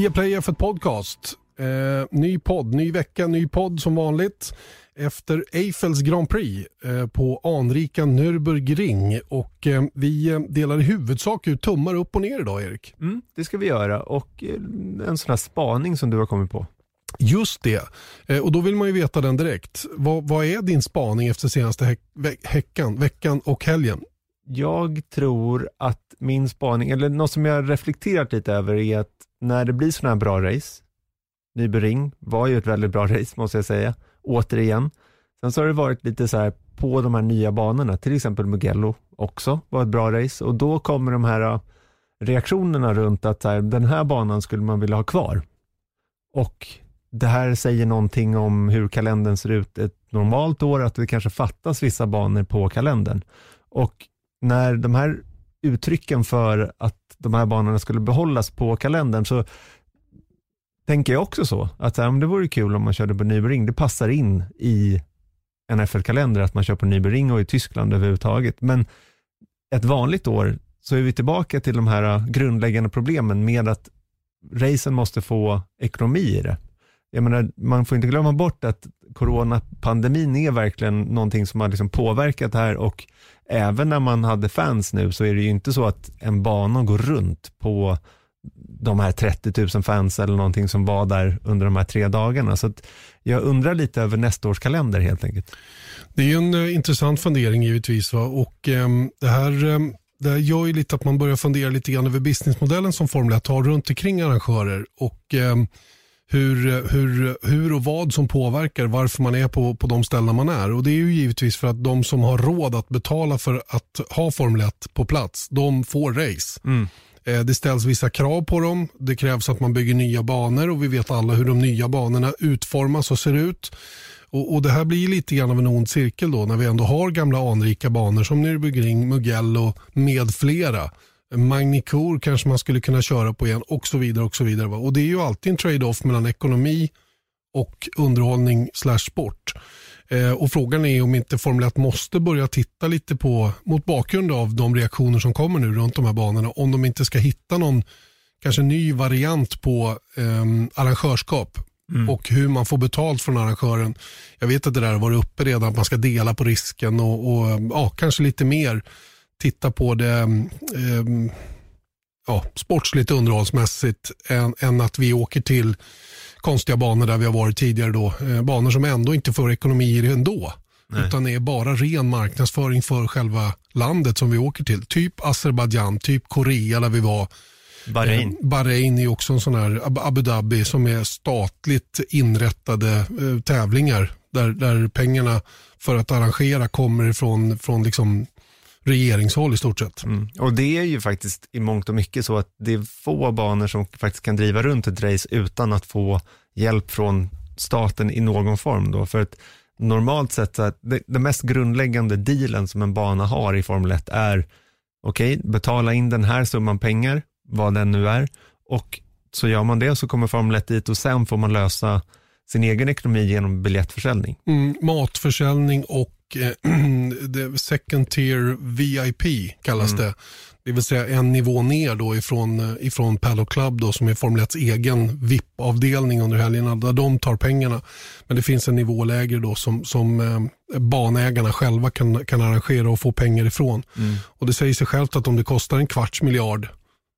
Via Play F1 Podcast. Eh, ny podd, ny vecka, ny podd som vanligt. Efter Eiffels Grand Prix eh, på anrika Nürburgring. Och eh, vi eh, delar i huvudsak ut tummar upp och ner idag Erik. Mm, det ska vi göra och eh, en sån här spaning som du har kommit på. Just det. Eh, och då vill man ju veta den direkt. Vad, vad är din spaning efter senaste häck, ve häckan, veckan och helgen? Jag tror att min spaning, eller något som jag reflekterat lite över är att när det blir sådana här bra race, Nybering var ju ett väldigt bra race måste jag säga, återigen. Sen så har det varit lite så här på de här nya banorna, till exempel Mugello också var ett bra race och då kommer de här äh, reaktionerna runt att här, den här banan skulle man vilja ha kvar. Och det här säger någonting om hur kalendern ser ut ett normalt år, att det kanske fattas vissa banor på kalendern. Och när de här uttrycken för att de här banorna skulle behållas på kalendern så tänker jag också så, att ja, det vore kul om man körde på Nybering. Det passar in i en FL-kalender att man kör på Nybering och i Tyskland överhuvudtaget. Men ett vanligt år så är vi tillbaka till de här grundläggande problemen med att racen måste få ekonomi i det. Jag menar, man får inte glömma bort att coronapandemin är verkligen någonting som har liksom påverkat det här och även när man hade fans nu så är det ju inte så att en bana går runt på de här 30 000 fans eller någonting som var där under de här tre dagarna. Så jag undrar lite över nästa års kalender helt enkelt. Det är ju en uh, intressant fundering givetvis. Va? Och um, det här um, det här gör ju lite att man börjar fundera lite grann över businessmodellen som Formel 1 har runt omkring arrangörer. Och um, hur, hur, hur och vad som påverkar varför man är på, på de ställen man är. Och Det är ju givetvis för att de som har råd att betala för att ha Formel 1 på plats, de får race. Mm. Eh, det ställs vissa krav på dem. Det krävs att man bygger nya banor och vi vet alla hur de nya banorna utformas och ser ut. Och, och Det här blir lite grann av en ond cirkel då när vi ändå har gamla anrika banor som Nürburgring, Mugello med flera. Magnicour kanske man skulle kunna köra på igen och så vidare. Och så vidare. Och Det är ju alltid en trade-off mellan ekonomi och underhållning slash sport. Eh, och Frågan är om inte Formel 1 måste börja titta lite på, mot bakgrund av de reaktioner som kommer nu runt de här banorna, om de inte ska hitta någon kanske ny variant på eh, arrangörskap mm. och hur man får betalt från arrangören. Jag vet att det där har varit uppe redan, att man ska dela på risken och, och ja, kanske lite mer titta på det eh, ja, sportsligt underhållsmässigt än, än, att vi åker till konstiga banor där vi har varit tidigare. Då. Eh, banor som ändå inte får ekonomi i det ändå. Nej. Utan är bara ren marknadsföring för själva landet som vi åker till. Typ Azerbajdzjan, typ Korea där vi var. Bahrain. Eh, Bahrain är också en sån här, Abu Dhabi som är statligt inrättade eh, tävlingar. Där, där pengarna för att arrangera kommer ifrån från liksom regeringshåll i stort sett. Mm. Och det är ju faktiskt i mångt och mycket så att det är få banor som faktiskt kan driva runt ett race utan att få hjälp från staten i någon form. Då. För att normalt sett, så att det, det mest grundläggande dealen som en bana har i Formel 1 är okej, okay, betala in den här summan pengar, vad den nu är, och så gör man det så kommer Formel 1 dit och sen får man lösa sin egen ekonomi genom biljettförsäljning. Mm, matförsäljning och eh, second tier VIP kallas mm. det. Det vill säga en nivå ner då ifrån, eh, ifrån Paddock Club då, som är Formel 1 egen VIP-avdelning under helgerna där de tar pengarna. Men det finns en nivå lägre då som, som eh, banägarna själva kan, kan arrangera och få pengar ifrån. Mm. Och Det säger sig självt att om det kostar en kvarts miljard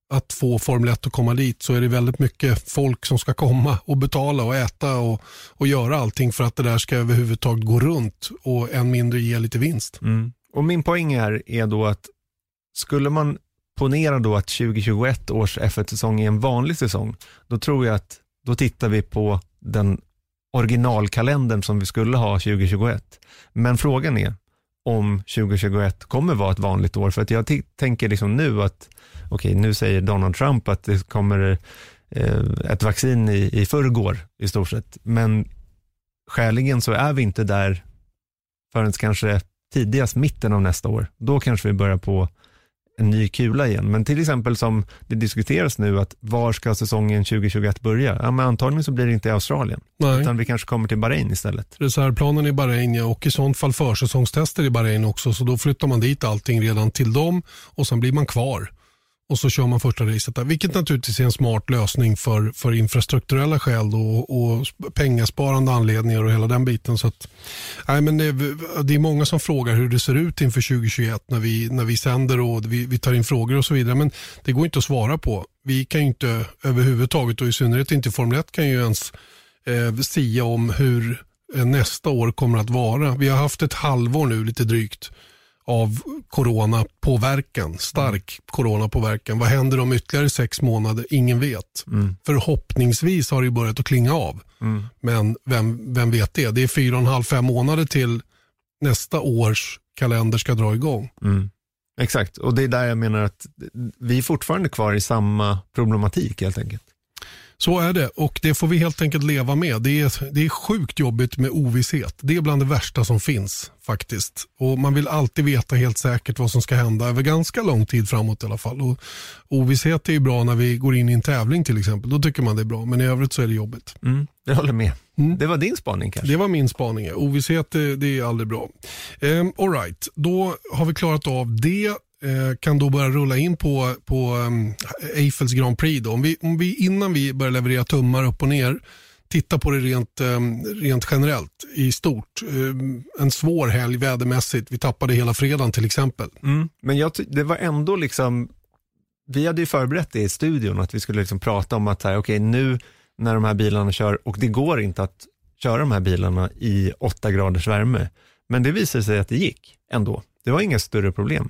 att få Formel 1 att komma dit så är det väldigt mycket folk som ska komma och betala och äta och, och göra allting för att det där ska överhuvudtaget gå runt och än mindre ge lite vinst. Mm. Och Min poäng här är då att skulle man ponera då att 2021 års F1-säsong är en vanlig säsong, då tror jag att då tittar vi på den originalkalendern som vi skulle ha 2021. Men frågan är om 2021 kommer vara ett vanligt år, för att jag tänker liksom nu att okej, nu säger Donald Trump att det kommer eh, ett vaccin i, i förrgår i stort sett. Men skäligen så är vi inte där förrän kanske tidigast mitten av nästa år. Då kanske vi börjar på en ny kula igen. Men till exempel som det diskuteras nu att var ska säsongen 2021 börja? Ja, men antagligen så blir det inte i Australien. Nej. Utan vi kanske kommer till Bahrain istället. Reservplanen i Bahrain ja, och i sånt fall försäsongstester i Bahrain också. Så då flyttar man dit allting redan till dem och sen blir man kvar och så kör man första racet där. Vilket naturligtvis är en smart lösning för, för infrastrukturella skäl och, och pengasparande anledningar och hela den biten. Så att, nej, men det, det, är många som frågar hur det ser ut inför 2021 när vi, när vi sänder och vi, vi tar in frågor och så vidare. Men det går inte att svara på. Vi kan inte överhuvudtaget och i synnerhet inte Formel 1 kan ju ens eh, sia om hur eh, nästa år kommer att vara. Vi har haft ett halvår nu lite drygt av coronapåverkan, stark coronapåverkan. Vad händer om ytterligare sex månader? Ingen vet. Mm. Förhoppningsvis har det börjat att klinga av. Mm. Men vem, vem vet det? Det är fyra och en halv, fem månader till nästa års kalender ska dra igång. Mm. Exakt, och det är där jag menar att vi är fortfarande kvar i samma problematik helt enkelt. Så är det och det får vi helt enkelt leva med. Det är, det är sjukt jobbigt med ovisshet. Det är bland det värsta som finns faktiskt. Och Man vill alltid veta helt säkert vad som ska hända över ganska lång tid framåt i alla fall. Och ovisshet är bra när vi går in i en tävling till exempel. Då tycker man det är bra, men i övrigt så är det jobbigt. Mm, jag håller med. Mm. Det var din spaning kanske? Det var min spaning. Ovisshet det, det är aldrig bra. Um, all right. då har vi klarat av det. Eh, kan då börja rulla in på, på ehm, um, Eiffels Grand Prix. Då. Om vi, om vi, innan vi börjar leverera tummar upp och ner titta på det rent, um, rent generellt i stort. Um, en svår helg vädermässigt. Vi tappade hela fredagen till exempel. Mm. Men jag, det var ändå liksom, vi hade ju förberett det i studion att vi skulle liksom prata om att här, okay, nu när de här bilarna kör och det går inte att köra de här bilarna i åtta graders värme. Men det visade sig att det gick ändå. Det var inga större problem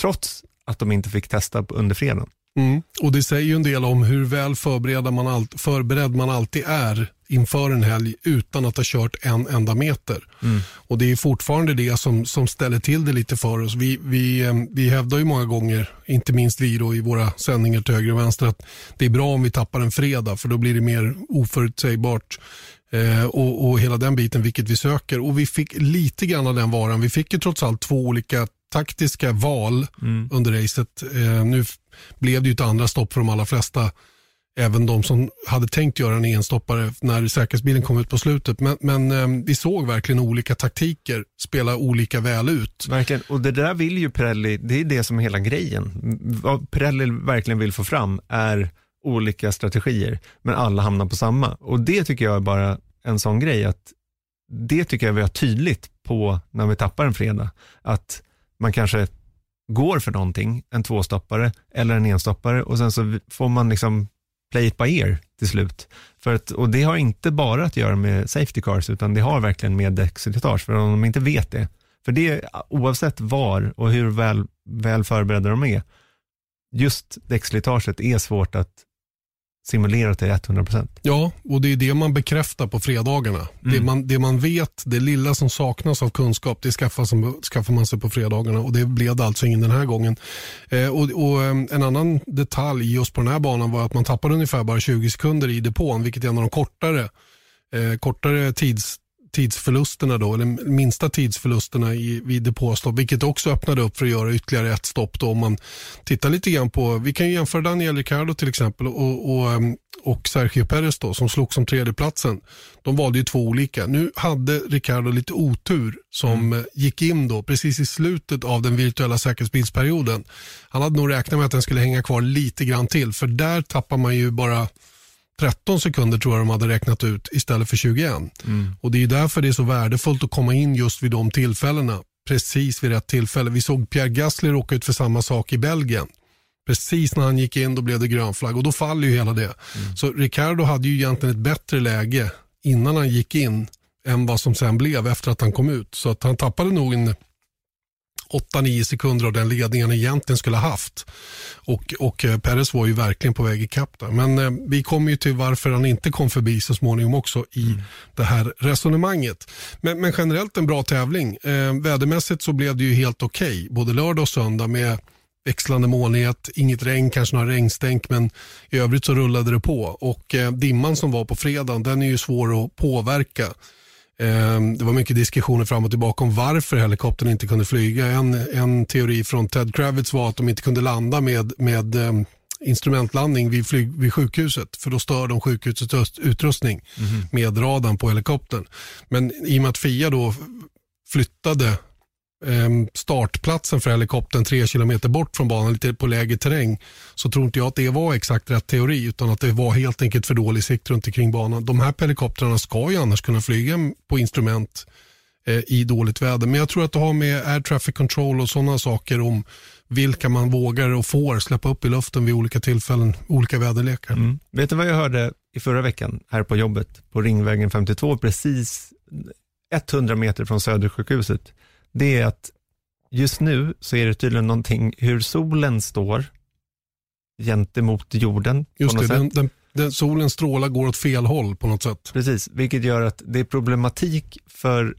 trots att de inte fick testa under fredagen. Mm. Och Det säger ju en del om hur väl förberedd man, all, förberedd man alltid är inför en helg utan att ha kört en enda meter. Mm. Och Det är fortfarande det som, som ställer till det lite för oss. Vi, vi, eh, vi hävdar ju många gånger, inte minst vi då i våra sändningar till höger och vänster, att det är bra om vi tappar en fredag för då blir det mer oförutsägbart. Eh, och, och hela den biten, vilket vi söker. Och vi fick lite grann av den varan. Vi fick ju trots allt två olika taktiska val mm. under racet. Eh, nu blev det ju ett andra stopp för de allra flesta. Även de som hade tänkt göra en enstoppare när säkerhetsbilen kom ut på slutet. Men, men eh, vi såg verkligen olika taktiker spela olika väl ut. Verkligen, och det där vill ju Pirelli, det är det som är hela grejen. Vad Pirelli verkligen vill få fram är olika strategier, men alla hamnar på samma. Och det tycker jag är bara en sån grej att det tycker jag vi har tydligt på när vi tappar en fredag. Att man kanske går för någonting, en tvåstoppare eller en enstoppare och sen så får man liksom play it by ear till slut. För att, och det har inte bara att göra med safety cars utan det har verkligen med däckslitage för om de inte vet det. För det oavsett var och hur väl, väl förberedda de är, just däckslitaget är svårt att simulera till 100%. Ja, och det är det man bekräftar på fredagarna. Mm. Det, man, det man vet, det lilla som saknas av kunskap, det skaffar, skaffar man sig på fredagarna och det blev det alltså ingen den här gången. Eh, och, och, eh, En annan detalj just på den här banan var att man tappade ungefär bara 20 sekunder i depån, vilket är en av de kortare, eh, kortare tids, tidsförlusterna då, eller minsta tidsförlusterna i, vid depåstopp, vilket också öppnade upp för att göra ytterligare ett stopp. Då, om man tittar lite grann på, vi kan jämföra Daniel Ricciardo till exempel och, och, ehm, och Sergio Perez då, som slog som tredjeplatsen. De valde ju två olika. Nu hade Ricciardo lite otur som mm. gick in då precis i slutet av den virtuella säkerhetsbilsperioden. Han hade nog räknat med att den skulle hänga kvar lite grann till, för där tappar man ju bara 13 sekunder tror jag de hade räknat ut istället för 21. Mm. Och Det är därför det är så värdefullt att komma in just vid de tillfällena. Precis vid rätt tillfälle. Vi såg Pierre Gasly råka ut för samma sak i Belgien. Precis när han gick in då blev det grön flagg och då faller ju hela det. Mm. Så Ricardo hade ju egentligen ett bättre läge innan han gick in än vad som sen blev efter att han kom ut. Så att han tappade nog en 8-9 sekunder av den ledningen han egentligen skulle ha haft. Och, och eh, Perez var ju verkligen på väg ikapp där. Men eh, vi kommer ju till varför han inte kom förbi så småningom också i mm. det här resonemanget. Men, men, generellt en bra tävling. Eh, vädermässigt så blev det ju helt okej, okay, både lördag och söndag med växlande molnighet, inget regn, kanske några regnstänk men i övrigt så rullade det på. Och eh, dimman som var på fredagen den är ju svår att påverka. Ehm, det var mycket diskussioner fram och tillbaka om varför helikoptern inte kunde flyga. En, en teori från Ted Kravitz var att de inte kunde landa med, med um, instrumentlandning vid, flyg, vid sjukhuset för då stör de sjukhusets utrustning mm. med radarn på helikoptern. Men i och med att FIA då flyttade ehm, Ehm, startplatsen för helikoptern tre kilometer bort från banan, lite på lägre terräng, så tror inte jag att det var exakt rätt teori, utan att det var helt enkelt för dålig sikt runt omkring banan. De här helikoptrarna ska ju annars kunna flyga på instrument eh, i dåligt väder, men jag tror att det har med air traffic control och sådana saker om vilka man vågar och får släppa upp i luften vid olika tillfällen, olika väderlekar. Mm. Vet du vad jag hörde i förra veckan här på jobbet på Ringvägen 52, precis 100 meter från Södersjukhuset? Det är att just nu så är det tydligen någonting hur solen står gentemot jorden. Just det, den, den, den, solens strålar går åt fel håll på något sätt. Precis, vilket gör att det är problematik för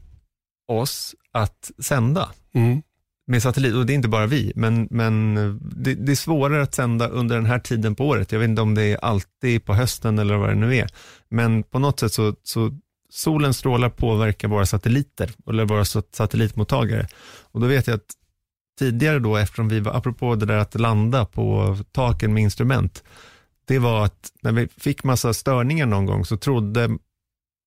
oss att sända. Mm med satellit, och det är inte bara vi, men, men det, det, är svårare att sända under den här tiden på året. Jag vet inte om det är alltid på hösten eller vad det nu är. Men på något sätt så, så solens strålar påverkar våra satelliter, eller våra satellitmottagare. Och då vet jag att tidigare då, eftersom vi var, apropå det där att landa på taken med instrument, det var att när vi fick massa störningar någon gång så trodde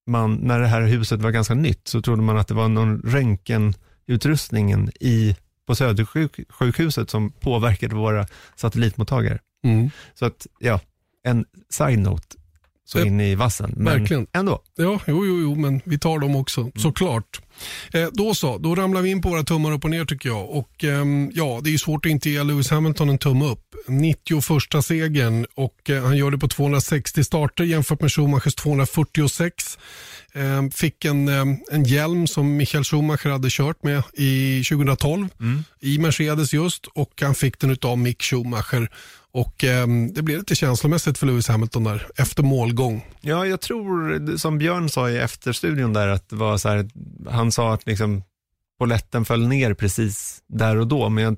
man, när det här huset var ganska nytt, så trodde man att det var någon röntgenutrustningen i på Södersjukhuset som påverkade våra satellitmottagare. Mm. Så att, ja, en side-note så in i vassen. Men Verkligen. ändå. Ja, jo, jo, jo, men vi tar dem också, mm. såklart. Eh, då så, då ramlar vi in på våra tummar upp och ner tycker jag. Och eh, ja, Det är svårt att inte ge Lewis Hamilton en tumme upp. 91 segern och eh, han gör det på 260 starter jämfört med Schumachers 246. Eh, fick en, eh, en hjälm som Michael Schumacher hade kört med i 2012 mm. i Mercedes just och han fick den av Mick Schumacher. Och eh, Det blev lite känslomässigt för Lewis Hamilton där efter målgång. Ja, jag tror som Björn sa i efterstudion där att det var så här, han sa att liksom poletten föll ner precis där och då, men jag,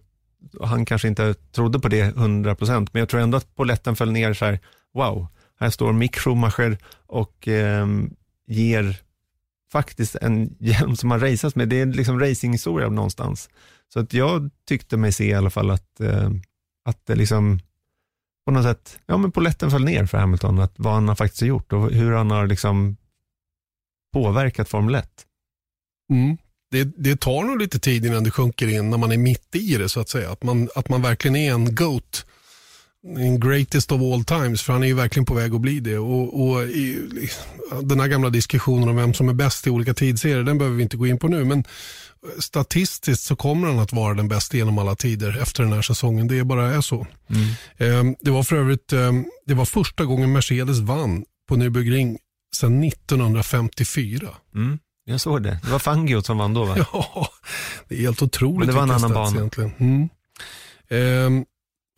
han kanske inte trodde på det 100%, men jag tror ändå att poletten föll ner så här, wow, här står Mick Schumacher och eh, ger faktiskt en hjälm som man raceas med. Det är liksom racinghistoria någonstans. Så att jag tyckte mig se i alla fall att, eh, att det liksom på något sätt, ja men poletten föll ner för Hamilton, att vad han har faktiskt gjort och hur han har liksom påverkat Formel 1. Mm. Det, det tar nog lite tid innan det sjunker in när man är mitt i det så att säga. Att man, att man verkligen är en GOAT en greatest of all times, för han är ju verkligen på väg att bli det. Och, och i, den här gamla diskussionen om vem som är bäst i olika tidsserier, den behöver vi inte gå in på nu. Men statistiskt så kommer han att vara den bästa genom alla tider efter den här säsongen. Det bara är så. Mm. Eh, det var för övrigt eh, det var första gången Mercedes vann på Nürburgring sedan 1954. Mm. Jag såg det. Det var Fangio som vann då va? Ja, det är helt otroligt. Men det var en annan bana. Egentligen. Mm.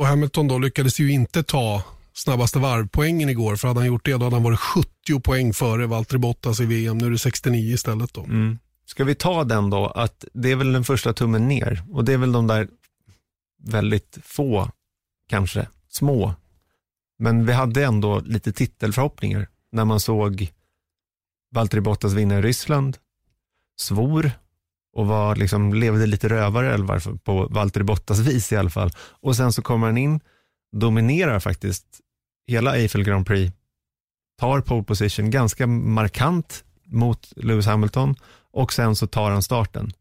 Och Hamilton då lyckades ju inte ta snabbaste varvpoängen igår. För hade han gjort det då hade han varit 70 poäng före Valtteri Bottas i VM. Nu är det 69 istället. Då. Mm. Ska vi ta den då, att det är väl den första tummen ner och det är väl de där väldigt få, kanske, små. Men vi hade ändå lite titelförhoppningar när man såg Valtteri Bottas vinna i Ryssland, svor och var, liksom, levde lite rövare på Valtteri Bottas vis i alla fall. Och sen så kommer han in, dominerar faktiskt hela Eiffel Grand Prix, tar pole position ganska markant mot Lewis Hamilton och sen så tar han starten.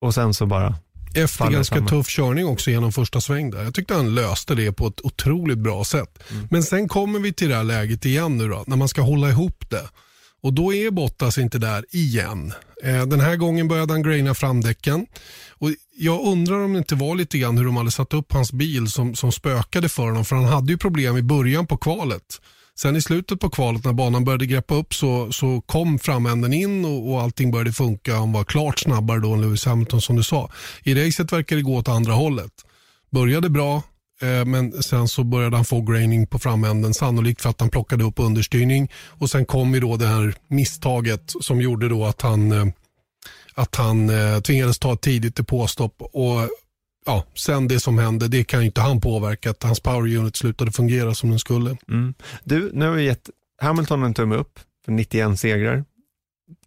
Och sen så bara efter ganska samma. tuff körning också genom första sväng där. Jag tyckte han löste det på ett otroligt bra sätt. Mm. Men sen kommer vi till det här läget igen nu då, när man ska hålla ihop det. Och då är Bottas inte där igen. Eh, den här gången började han graina framdäcken. Och jag undrar om det inte var lite grann hur de hade satt upp hans bil som, som spökade för honom. För han hade ju problem i början på kvalet. Sen i slutet på kvalet när banan började greppa upp så, så kom framänden in och, och allting började funka. Han var klart snabbare då än Lewis Hamilton som du sa. I racet verkar det gå åt andra hållet. Började bra, Eh, men sen så började han få graining på framänden, sannolikt för att han plockade upp understyrning. Och sen kom ju då det här misstaget som gjorde då att han, eh, att han eh, tvingades ta ett tidigt depåstopp. Och ja, sen det som hände, det kan ju inte han påverka, att hans power unit slutade fungera som den skulle. Mm. Du, nu har vi gett Hamilton en tumme upp för 91 segrar.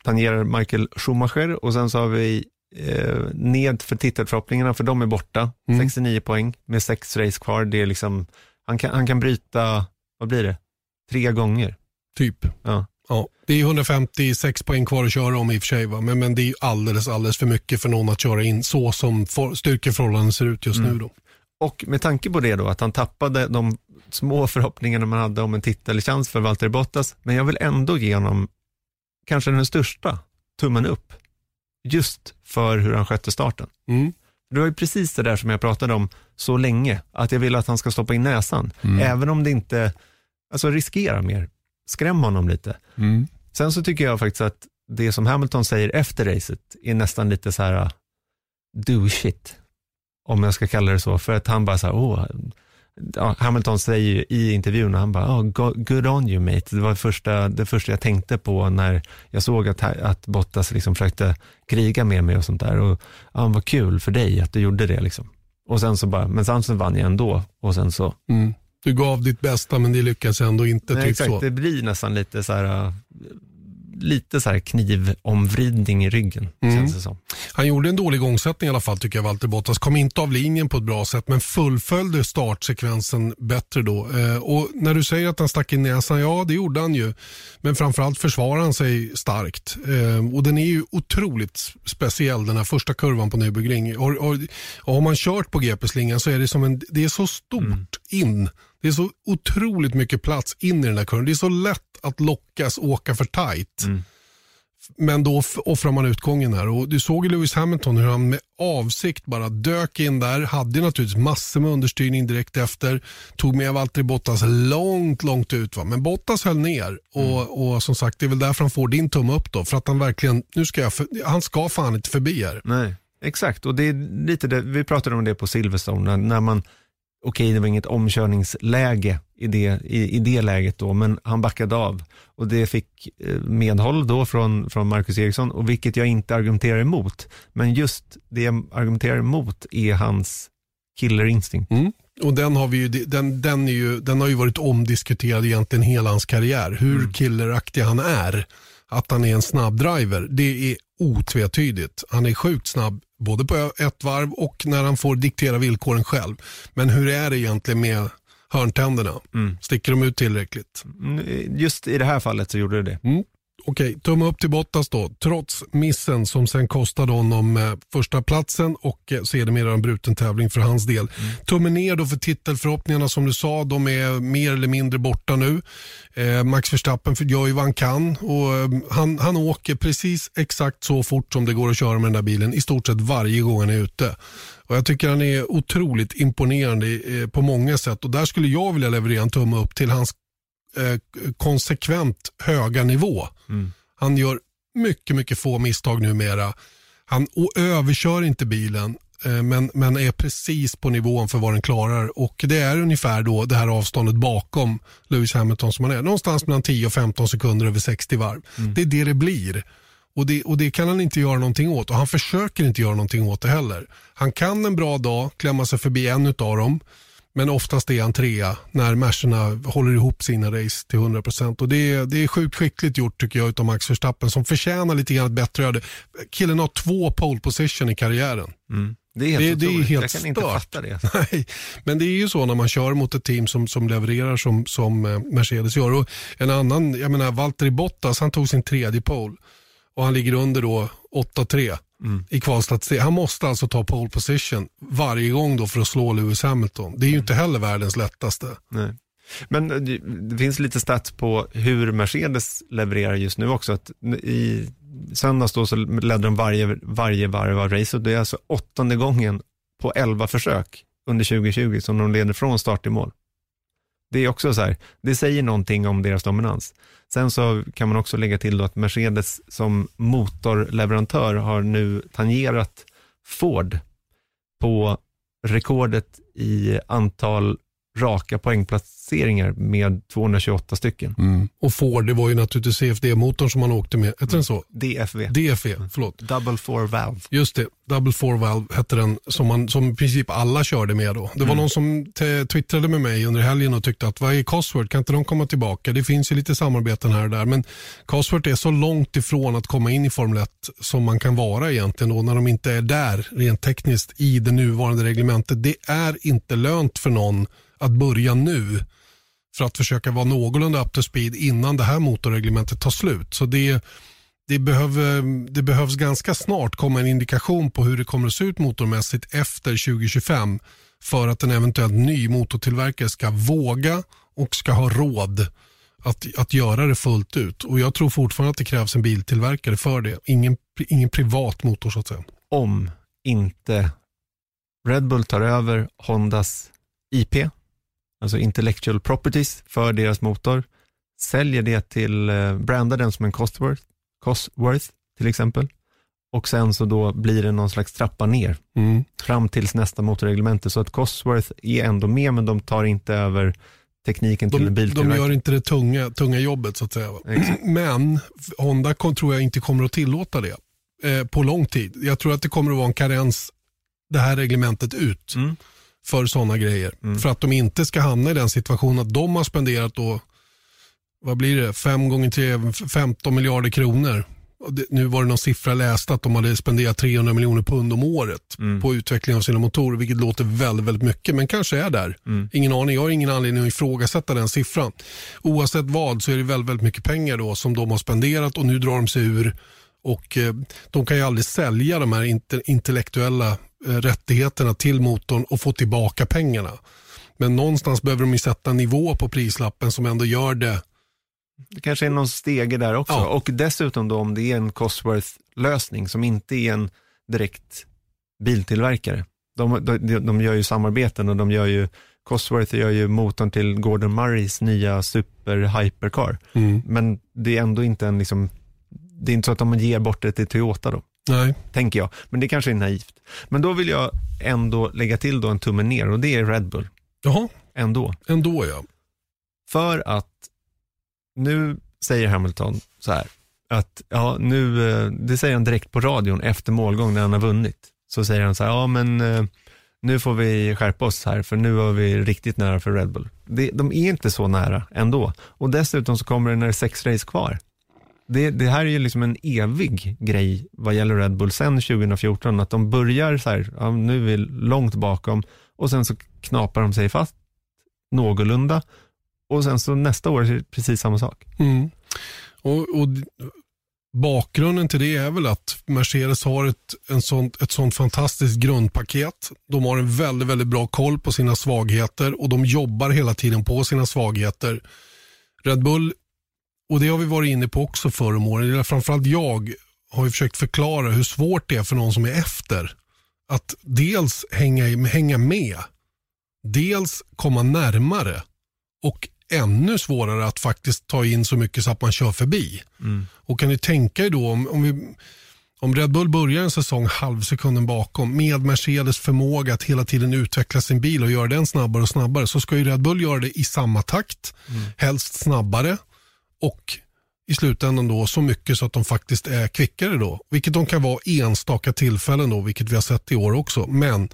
Tangerar Michael Schumacher och sen så har vi eh, ned för titelförhoppningarna, för de är borta. Mm. 69 poäng med sex race kvar. Det är liksom, han, kan, han kan bryta, vad blir det, tre gånger. Typ. Ja. Ja, det är 156 poäng kvar att köra om i och för sig, va? Men, men det är alldeles, alldeles för mycket för någon att köra in så som for, styrkeförhållanden ser ut just mm. nu. Då. Och med tanke på det då, att han tappade de små förhoppningarna man hade om en titelchans för Valtteri Bottas, men jag vill ändå ge honom kanske den största tummen upp, just för hur han skötte starten. Mm. Det var ju precis det där som jag pratade om så länge, att jag vill att han ska stoppa in näsan, mm. även om det inte, alltså riskera mer, skräm honom lite. Mm. Sen så tycker jag faktiskt att det som Hamilton säger efter racet är nästan lite så här, do shit, om jag ska kalla det så, för att han bara så här, åh, Hamilton säger i intervjun, han bara, oh, good on you mate. Det var det första, det första jag tänkte på när jag såg att, att Bottas liksom försökte kriga med mig och sånt där. Och, ja, vad kul för dig att du gjorde det. Liksom. Och sen så bara, men så vann jag ändå. Och sen så. Mm. Du gav ditt bästa men det lyckades ändå inte. Nej, typ exakt, så. det blir nästan lite så här, lite så här knivomvridning i ryggen. Mm. Känns det som. Han gjorde en dålig gångsättning i alla fall tycker jag, Walter Bottas. Kom inte av linjen på ett bra sätt men fullföljde startsekvensen bättre då. Eh, och när du säger att han stack in näsan, ja det gjorde han ju. Men framförallt försvarar han sig starkt. Eh, och den är ju otroligt speciell den här första kurvan på Nürburgring. Och, och, och har man kört på GP-slingan så är det som en, det är så stort mm. in. Det är så otroligt mycket plats in i den här kurvan. Det är så lätt att lockas åka för tight. Mm. Men då offrar man utgången här. Och du såg ju Lewis Hamilton hur han med avsikt bara dök in där. Hade naturligtvis massor med understyrning direkt efter. Tog med Valtteri Bottas långt, långt ut. Va? Men Bottas höll ner. Och, mm. och som sagt, det är väl därför han får din tumme upp då. För att han verkligen, nu ska jag, för, han ska fan inte förbi här. Nej, exakt. Och det är lite det, vi pratade om det på Silverstone. När man okej, det var inget omkörningsläge i det, i, i det läget då, men han backade av. Och det fick eh, medhåll då från, från Marcus Eriksson, och vilket jag inte argumenterar emot. Men just det jag argumenterar emot är hans killer instinct. Mm. Och den har, vi ju, den, den, är ju, den har ju varit omdiskuterad egentligen hela hans karriär. Hur mm. killeraktig han är. Att han är en snabb driver, det är otvetydigt. Han är sjukt snabb både på ett varv och när han får diktera villkoren själv. Men hur är det egentligen med hörntänderna? Mm. Sticker de ut tillräckligt? Mm, just i det här fallet så gjorde det det. Mm. Okej, tumme upp till Bottas då. Trots missen som sen kostade honom eh, första platsen och eh, sedermera en bruten tävling för hans del. Mm. Tummen ner då för titelförhoppningarna som du sa, de är mer eller mindre borta nu. Eh, Max Verstappen gör ju vad han kan och eh, han, han åker precis exakt så fort som det går att köra med den där bilen i stort sett varje gång han är ute. Och Jag tycker han är otroligt imponerande eh, på många sätt och där skulle jag vilja leverera en tumme upp till hans eh, konsekvent höga nivå. Mm. Han gör mycket, mycket få misstag numera. Han överkör inte bilen eh, men, men är precis på nivån för vad den klarar. Och Det är ungefär då det här avståndet bakom Lewis Hamilton som han är. Någonstans mellan 10 och 15 sekunder över 60 varv. Mm. Det är det det blir. Och det, och det kan han inte göra någonting åt och han försöker inte göra någonting åt det heller. Han kan en bra dag klämma sig förbi en av dem men oftast är han trea när Mercerna håller ihop sina race till 100%. Och det är, det är sjukt skickligt gjort tycker jag av Max Verstappen som förtjänar lite grann ett bättre öde. Killen har två pole position i karriären. Mm. Det är helt, det, det är helt jag kan stört. inte fatta det. Nej, men det är ju så när man kör mot ett team som, som levererar som, som eh, Mercedes gör. Och en annan, jag menar Valtteri Bottas, han tog sin tredje pole och han ligger under då 8-3 mm. i kvalstatistik. Han måste alltså ta pole position varje gång då för att slå Lewis Hamilton. Det är ju inte heller världens lättaste. Nej. Men eh, det finns lite stats på hur Mercedes levererar just nu också. Att I söndags då så ledde de varje, varje varv av racet. Det är alltså åttonde gången på elva försök under 2020 som de leder från start till mål. Det är också så här, det säger någonting om deras dominans. Sen så kan man också lägga till då att Mercedes som motorleverantör har nu tangerat Ford på rekordet i antal raka poängplaceringar med 228 stycken. Mm. Och Ford, det var ju naturligtvis CFD-motorn som man åkte med. Hette den så? DFV. DFV, förlåt. Double four valve. Just det, Double four valve hette den som, man, som i princip alla körde med då. Det var mm. någon som twittrade med mig under helgen och tyckte att vad är Cosworth, kan inte de komma tillbaka? Det finns ju lite samarbeten här och där men Cosworth är så långt ifrån att komma in i Formel 1 som man kan vara egentligen då när de inte är där rent tekniskt i det nuvarande reglementet. Det är inte lönt för någon att börja nu för att försöka vara någorlunda up to speed innan det här motorreglementet tar slut. Så det, det, behöver, det behövs ganska snart komma en indikation på hur det kommer att se ut motormässigt efter 2025 för att en eventuellt ny motortillverkare ska våga och ska ha råd att, att göra det fullt ut. Och Jag tror fortfarande att det krävs en biltillverkare för det. Ingen, ingen privat motor så att säga. Om inte Red Bull tar över Hondas IP, alltså intellectual properties för deras motor, säljer det till, eh, brandar den som en Cosworth, Cosworth till exempel, och sen så då blir det någon slags trappa ner mm. fram tills nästa motorreglemente. Så att Cosworth är ändå med, men de tar inte över tekniken till de, en biltillverkare. De gör inte det tunga, tunga jobbet så att säga. Men Honda tror jag inte kommer att tillåta det eh, på lång tid. Jag tror att det kommer att vara en karens det här reglementet ut mm. För sådana grejer. Mm. För att de inte ska hamna i den situationen att de har spenderat då, vad blir det, 5 gånger 3, 15 miljarder kronor. Nu var det någon siffra jag läste att de hade spenderat 300 miljoner pund om året mm. på utveckling av sina motorer, vilket låter väldigt, väldigt mycket, men kanske är där. Mm. Ingen aning, jag har ingen anledning att ifrågasätta den siffran. Oavsett vad så är det väldigt, väldigt mycket pengar då som de har spenderat och nu drar de sig ur och eh, de kan ju aldrig sälja de här intellektuella rättigheterna till motorn och få tillbaka pengarna. Men någonstans behöver de ju sätta nivå på prislappen som ändå gör det. Det kanske är någon stege där också. Ja. Och dessutom då om det är en Cosworth-lösning som inte är en direkt biltillverkare. De, de, de gör ju samarbeten och de gör ju, Cosworth gör ju motorn till Gordon Murrays nya super hypercar. Mm. Men det är ändå inte en liksom, det är inte så att de ger bort det till Toyota då. Nej. Tänker jag. Men det kanske är naivt. Men då vill jag ändå lägga till då en tumme ner och det är Red Bull. Jaha. Ändå. Ändå ja. För att nu säger Hamilton så här, att ja, nu, eh, det säger han direkt på radion efter målgång när han har vunnit. Så säger han så här, ja men eh, nu får vi skärpa oss här för nu var vi riktigt nära för Red Bull. Det, de är inte så nära ändå. Och dessutom så kommer det när det är sex race kvar det, det, här är ju liksom en evig grej vad gäller Red Bull sen 2014, att de börjar så här, ja, nu är vi långt bakom och sen så knapar de sig fast någorlunda och sen så nästa år är det precis samma sak. Mm. Och, och, Bakgrunden till det är väl att Mercedes har ett, en sånt, ett sånt fantastiskt grundpaket. De har en väldigt, väldigt bra koll på sina svagheter och de jobbar hela tiden på sina svagheter. Red Bull och det har vi varit inne på också förr om åren. Framförallt jag har ju försökt förklara hur svårt det är för någon som är efter. Att dels hänga, hänga med, dels komma närmare och ännu svårare att faktiskt ta in så mycket så att man kör förbi. Mm. Och kan ni tänka er då om, om, vi, om Red Bull börjar en säsong halvsekunden bakom med Mercedes förmåga att hela tiden utveckla sin bil och göra den snabbare och snabbare så ska ju Red Bull göra det i samma takt, mm. helst snabbare och i slutändan då så mycket så att de faktiskt är kvickare då. Vilket de kan vara enstaka tillfällen då, vilket vi har sett i år också. Men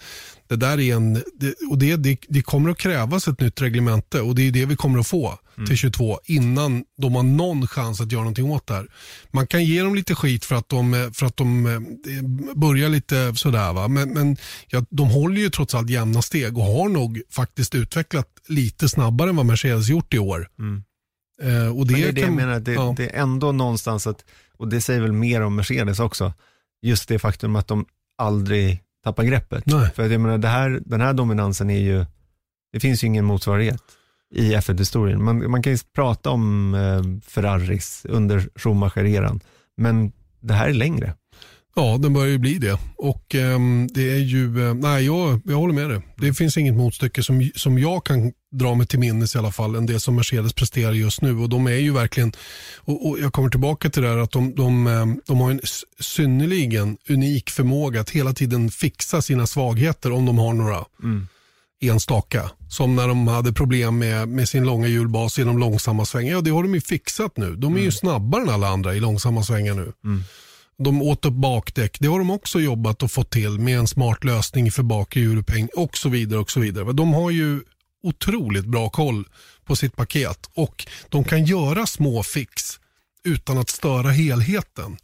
det där är en, det, och det, det, det kommer att krävas ett nytt reglemente och det är det vi kommer att få mm. till 22 innan de har någon chans att göra någonting åt det här. Man kan ge dem lite skit för att de, för att de eh, börjar lite sådär va? men, men ja, de håller ju trots allt jämna steg och har nog faktiskt utvecklat lite snabbare än vad Mercedes gjort i år. Mm. Eh, och det, Men det är det kan, jag menar, det, ja. det, är ändå någonstans att, och det säger väl mer om Mercedes också, just det faktum att de aldrig tappar greppet. Nej. För jag menar, här, den här dominansen är ju, det finns ju ingen motsvarighet i F1-historien. Man, man kan ju prata om eh, Ferraris under Schumacher-eran, men det här är längre. Ja, den börjar ju bli det. Och eh, det är ju, eh, nej jag, jag håller med dig. Det finns inget motstycke som, som jag kan dra mig till minnes i alla fall än det som Mercedes presterar just nu. Och de är ju verkligen, och, och jag kommer tillbaka till det här att de, de, ehm, de har en synnerligen unik förmåga att hela tiden fixa sina svagheter om de har några. Mm enstaka. Som när de hade problem med, med sin långa hjulbas i de långsamma svängarna. Ja, det har de ju fixat nu. De är mm. ju snabbare än alla andra i långsamma svängar nu. Mm. De åt upp bakdäck. Det har de också jobbat och fått till med en smart lösning för bakre hjulupphäng och så vidare. och så vidare. De har ju otroligt bra koll på sitt paket och de kan göra små fix utan att störa helheten.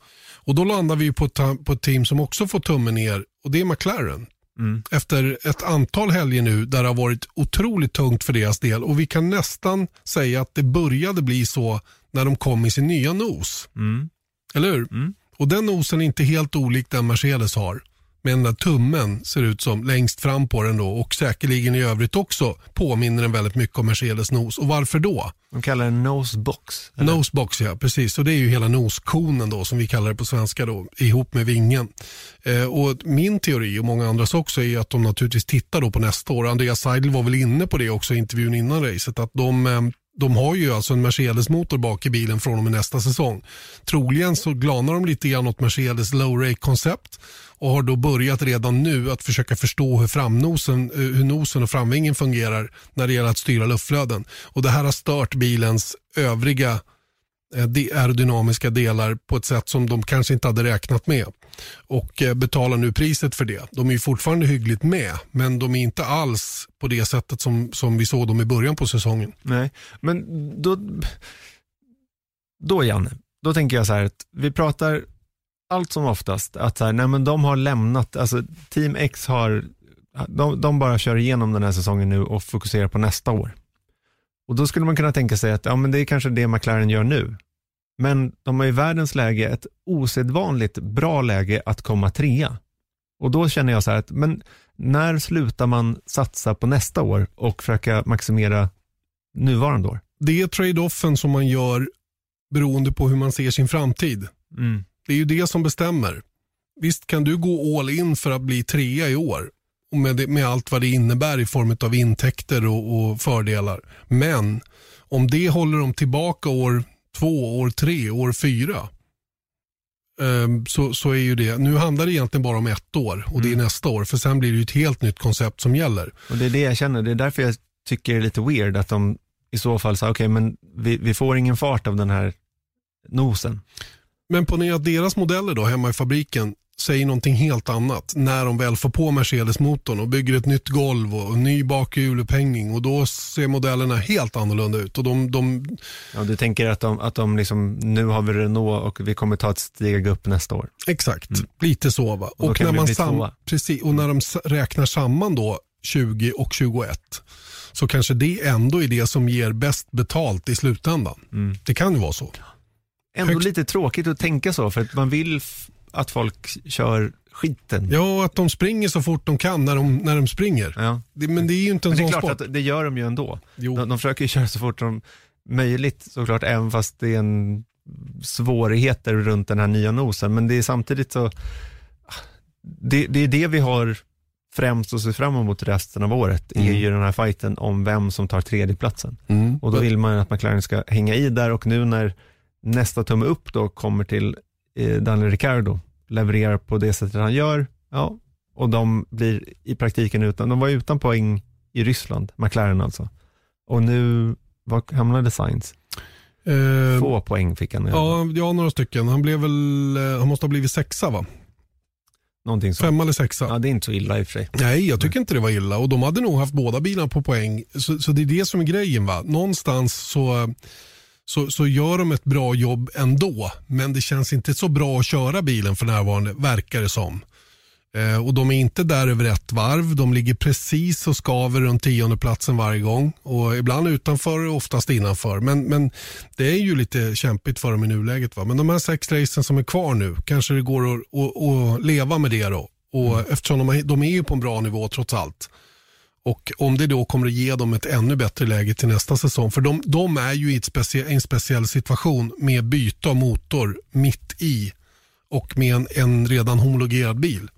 Och Då landar vi på ett, på ett team som också får tummen ner och det är McLaren. Mm. efter ett antal helger nu där det har varit otroligt tungt för deras del och vi kan nästan säga att det började bli så när de kom i sin nya nos. Mm. Eller hur? Mm. Och den nosen är inte helt olik den Mercedes har. Men den där tummen ser ut som längst fram på den då och säkerligen i övrigt också påminner den väldigt mycket om Mercedes nos. Och varför då? De kallar det nosebox. eller? Nosebox ja, precis. Och det är ju hela noskonen då som vi kallar det på svenska då, ihop med vingen. Eh, och min teori och många andras också är att de naturligtvis tittar då på nästa år. Andreas Seidel var väl inne på det också i intervjun innan racet, att de eh, de har ju alltså en Mercedes-motor bak i bilen från och med nästa säsong. Troligen så glanar de lite grann åt Mercedes low rake-koncept och har då börjat redan nu att försöka förstå hur, framnosen, eh, hur nosen och framvingen fungerar när det gäller att styra luftflöden. Och det här har stört bilens övriga Eh, aerodynamiska delar på ett sätt som de kanske inte hade räknat med och eh, betalar nu priset för det. De är ju fortfarande hyggligt med men de är inte alls på det sättet som, som vi såg dem i början på säsongen. Nej, men då, då Janne, då tänker jag så här att vi pratar allt som oftast att så här, nej men de har lämnat, alltså Team X har, de, de bara kör igenom den här säsongen nu och fokuserar på nästa år. Och då skulle man kunna tänka sig att ja, men det är kanske det McLaren gör nu. Men de har i världens läge ett osedvanligt bra läge att komma trea. Och då känner jag så här att, men när slutar man satsa på nästa år och försöka maximera nuvarande år? Det är trade-offen som man gör beroende på hur man ser sin framtid. Mm. Det är ju det som bestämmer. Visst kan du gå all in för att bli trea i år och med, det, med allt vad det innebär i form av intäkter och, och fördelar. Men om det håller dem tillbaka år två, år tre, år fyra ehm, så, så är ju det, nu handlar det egentligen bara om ett år och det är Mm. nästa år för sen blir det ett helt nytt koncept som gäller. Och det är det jag känner, det är därför jag tycker det är lite weird att de i så fall sa, okej men vi, vi får ingen fart av den här nosen. Men ponera att deras modeller då hemma i fabriken säger någonting helt annat när de väl får på Mercedes-motorn och bygger ett nytt golv och ny bakhjulupphängning och då ser modellerna helt annorlunda ut. Och de, de, Ja, du tänker att de, att de liksom, nu har vi Renault och vi kommer ta ett steg upp nästa år. exakt, lite så va. Och kan det bli tvåa. precis, och när de räknar samman då 20 och 21 så kanske det ändå är det som ger bäst betalt i slutändan. Mm. Det kan ju vara så. Ändå Högst- lite tråkigt att tänka så, för att man vill att folk kör skiten. Ja, att de springer så fort de kan när de, när de springer. Ja. Det, men det är ju inte en Men det är sån klart sport. att det gör de ju ändå. De, de försöker ju köra så fort som möjligt såklart, även fast det är en svårigheter runt den här nya nosen. Men det är samtidigt så, det, det är det vi har främst att se fram emot resten av året, är Mm. ju den här fighten om vem som tar tredjeplatsen. Mm. Och då vill man att McLaren ska hänga i där och nu när nästa tumme upp då kommer till Daniel Ricciardo, levererar på det sättet han gör, ja, och de blir i praktiken utan, de var utan poäng i Ryssland, McLaren alltså. Och nu, var hamnade Sainz? Eh, Få poäng fick han. Ja, ja, några stycken. Han, blev väl, eh, han måste ha blivit sexa va? Någonting så. Femma eller sexa? Ja, det är inte så illa i och för sig. Nej, jag tycker inte det var illa och de hade nog haft båda bilarna på poäng. Så, så det är det som är grejen. va. Någonstans så, så, så gör de ett bra jobb ändå, men det känns inte så bra att köra bilen för närvarande, verkar det som. Eh, och de är inte där över ett varv. De ligger precis och skaver runt tionde platsen varje gång. Och ibland utanför och oftast innanför. Men, men det är ju lite kämpigt för dem i nuläget. Va? Men de här sex racen som är kvar nu, kanske det går att, att, att leva med det då. Och Eftersom de, är- de är ju på en bra nivå trots allt. Och om det då kommer att ge dem ett ännu bättre läge till nästa säsong. För de, de är ju i ett specie, en speciell situation med byte av motor mitt i och med en, en redan homologerad bil.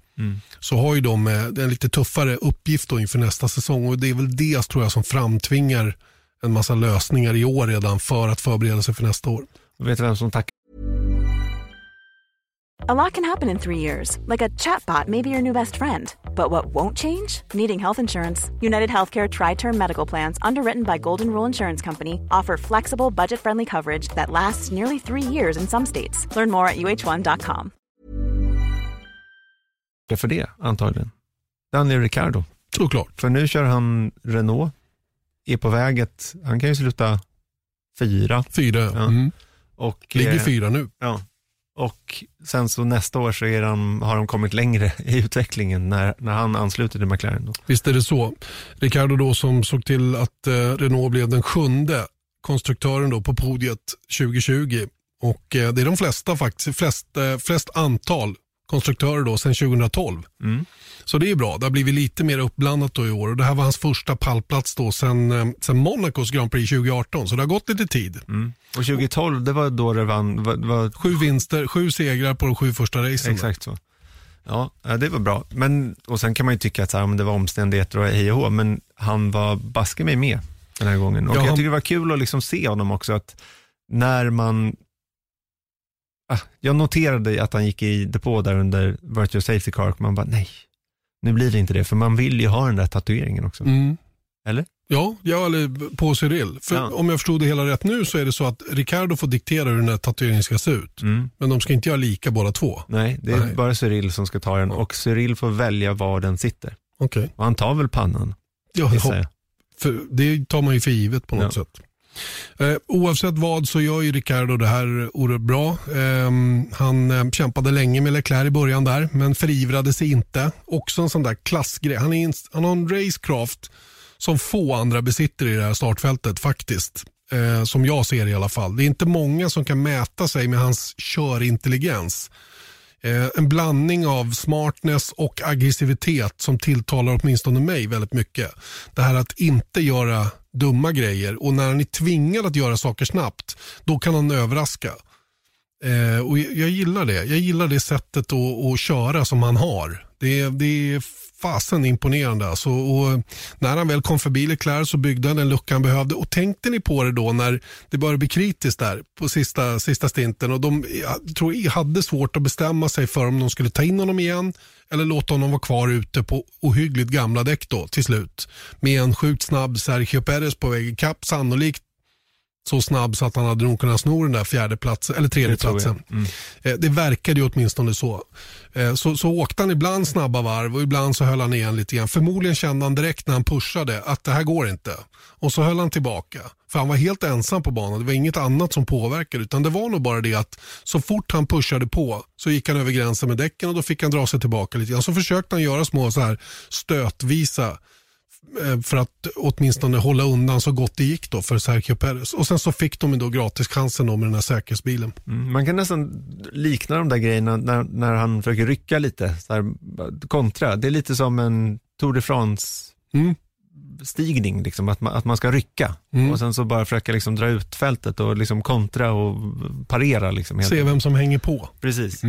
Så har ju de eh, en lite tuffare uppgift då inför nästa säsong och det är väl det tror jag som framtvingar en massa lösningar i år redan för att förbereda sig för nästa år. Och vet du vem som tackar? A lot can happen in three years, like a chatbot may be your new best friend. But what won't change? Needing health insurance. United Healthcare Tri Term Medical Plans, underwritten by Golden Rule Insurance Company, offer flexible, budget friendly coverage that lasts nearly three years in some states. Learn more at uh1.com. för det, antagligen. Daniel Ricciardo. Såklart. För nu kör han Renault, är på väget, han kan ju sluta fyra. Fyra, Ja. mm. Och, ligger eh, fyra nu. Ja. Och sen så nästa år så är de, har de kommit längre i utvecklingen när, när han ansluter till McLaren. Då. Visst är det så. Ricardo då som såg till att eh, Renault blev den sjunde konstruktören då på podiet 2020. Och eh, det är de flesta faktiskt, flest, eh, flest antal konstruktörer då sedan 2012. Mm. Så det är bra. Det har blivit lite mer uppblandat då i år. Och det här var hans första pallplats då sen, eh, sen Monacos Grand Prix 2018. Så det har gått lite tid. Mm. Och 2012, det var då det vann, var, var... Sju vinster, sju segrar på de sju första racen. Exakt så. Ja, det var bra. Men, och sen kan man ju tycka att så här, men det var omständigheter och hej och hå, men han var baske mig med den här gången. Och Ja, jag tycker det var kul att liksom se honom också, att när man Ah, jag noterade att han gick i depå där under Virtual Safety Car och man bara nej, nu blir det inte det, för man vill ju ha den där tatueringen också. Mm. Eller? Ja, ja, eller på Cyril. För Ja. om jag förstod det hela rätt nu så är det så att Ricardo får diktera hur den här tatueringen ska se ut. Mm. Men de ska inte göra lika båda två. Nej, det är Nej. bara Cyril som ska ta den och Cyril får välja var den sitter. Okej. Och han tar väl pannan, Ja. För det tar man ju för givet på något Ja. sätt. Eh, oavsett vad så gör ju Ricardo det här oerhört bra. Ehm, han eh, kämpade länge med Leclerc i början där, men förivrade sig inte. Också en sån där klassgrej. Han, är en, han har en racecraft som få andra besitter i det här startfältet faktiskt. Eh, som jag ser det i alla fall. Det är inte många som kan mäta sig med hans körintelligens. Eh, en blandning av smartness och aggressivitet som tilltalar åtminstone mig väldigt mycket. Det här att inte göra dumma grejer och när han är tvingad att göra saker snabbt, då kan han överraska. Eh, och jag, jag gillar det. Jag gillar det sättet att, att köra som han har. Det, det är fasen imponerande. Alltså. Och eh, när han väl kom förbi Leclerc så byggde han den lucka han behövde. Och tänkte ni på det då när det började bli kritiskt där på sista, sista stinten och de eh, jag tror hade svårt att bestämma sig för om de skulle ta in honom igen eller låta honom vara kvar ute på ohyggligt gamla däck då till slut. Med en sjukt snabb Sergio Perez på väg ikapp, sannolikt så snabb så att han hade nog kunnat sno den där fjärde platsen, eller tredje Det platsen. Mm. Eh, Det verkade ju åtminstone så. Eh, så. Så åkte han ibland snabba varv och ibland så höll han igen lite grann. Förmodligen kände han direkt när han pushade att det här går inte. Och så höll han tillbaka. För han var helt ensam på banan. Det var inget annat som påverkade. Utan det var nog bara det att så fort han pushade på så gick han över gränsen med däcken och då fick han dra sig tillbaka lite grann. Så försökte han göra små så här stötvisa för att åtminstone hålla undan så gott det gick då för Sergio Perez. Och sen så fick de då gratischansen då med den här säkerhetsbilen. Mm, Man kan nästan likna de där grejerna när, när han försöker rycka lite, så här, kontra. Det är lite som en Tour de France Mm. stigning, liksom, att, man, att man ska rycka Mm. och sen så bara försöka liksom dra ut fältet och liksom kontra och parera. Liksom, Se vem som hänger på. Precis.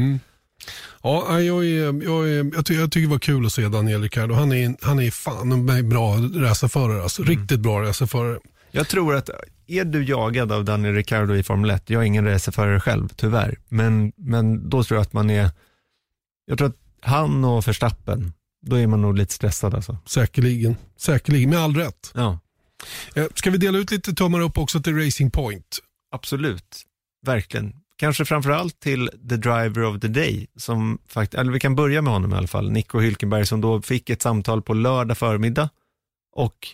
Ja, jag, är, jag, är, jag, tycker, jag tycker det var kul att se Daniel Ricciardo. Han är, han är fan en bra racerförare. Alltså. Riktigt bra racerförare. Jag tror att är du jagad av Daniel Ricciardo i Formel 1, jag är ingen racerförare själv tyvärr, men, men då tror jag att man är, jag tror att han och Verstappen, då är man nog lite stressad alltså. Säkerligen. Säkerligen, med all rätt. Ja, Eh, Ska vi dela ut lite tummar upp också till Racing Point? absolut. Verkligen. Kanske framförallt till the driver of the day, som fakt- eller vi kan börja med honom i alla fall, Nico Hülkenberg som då fick ett samtal på lördag förmiddag och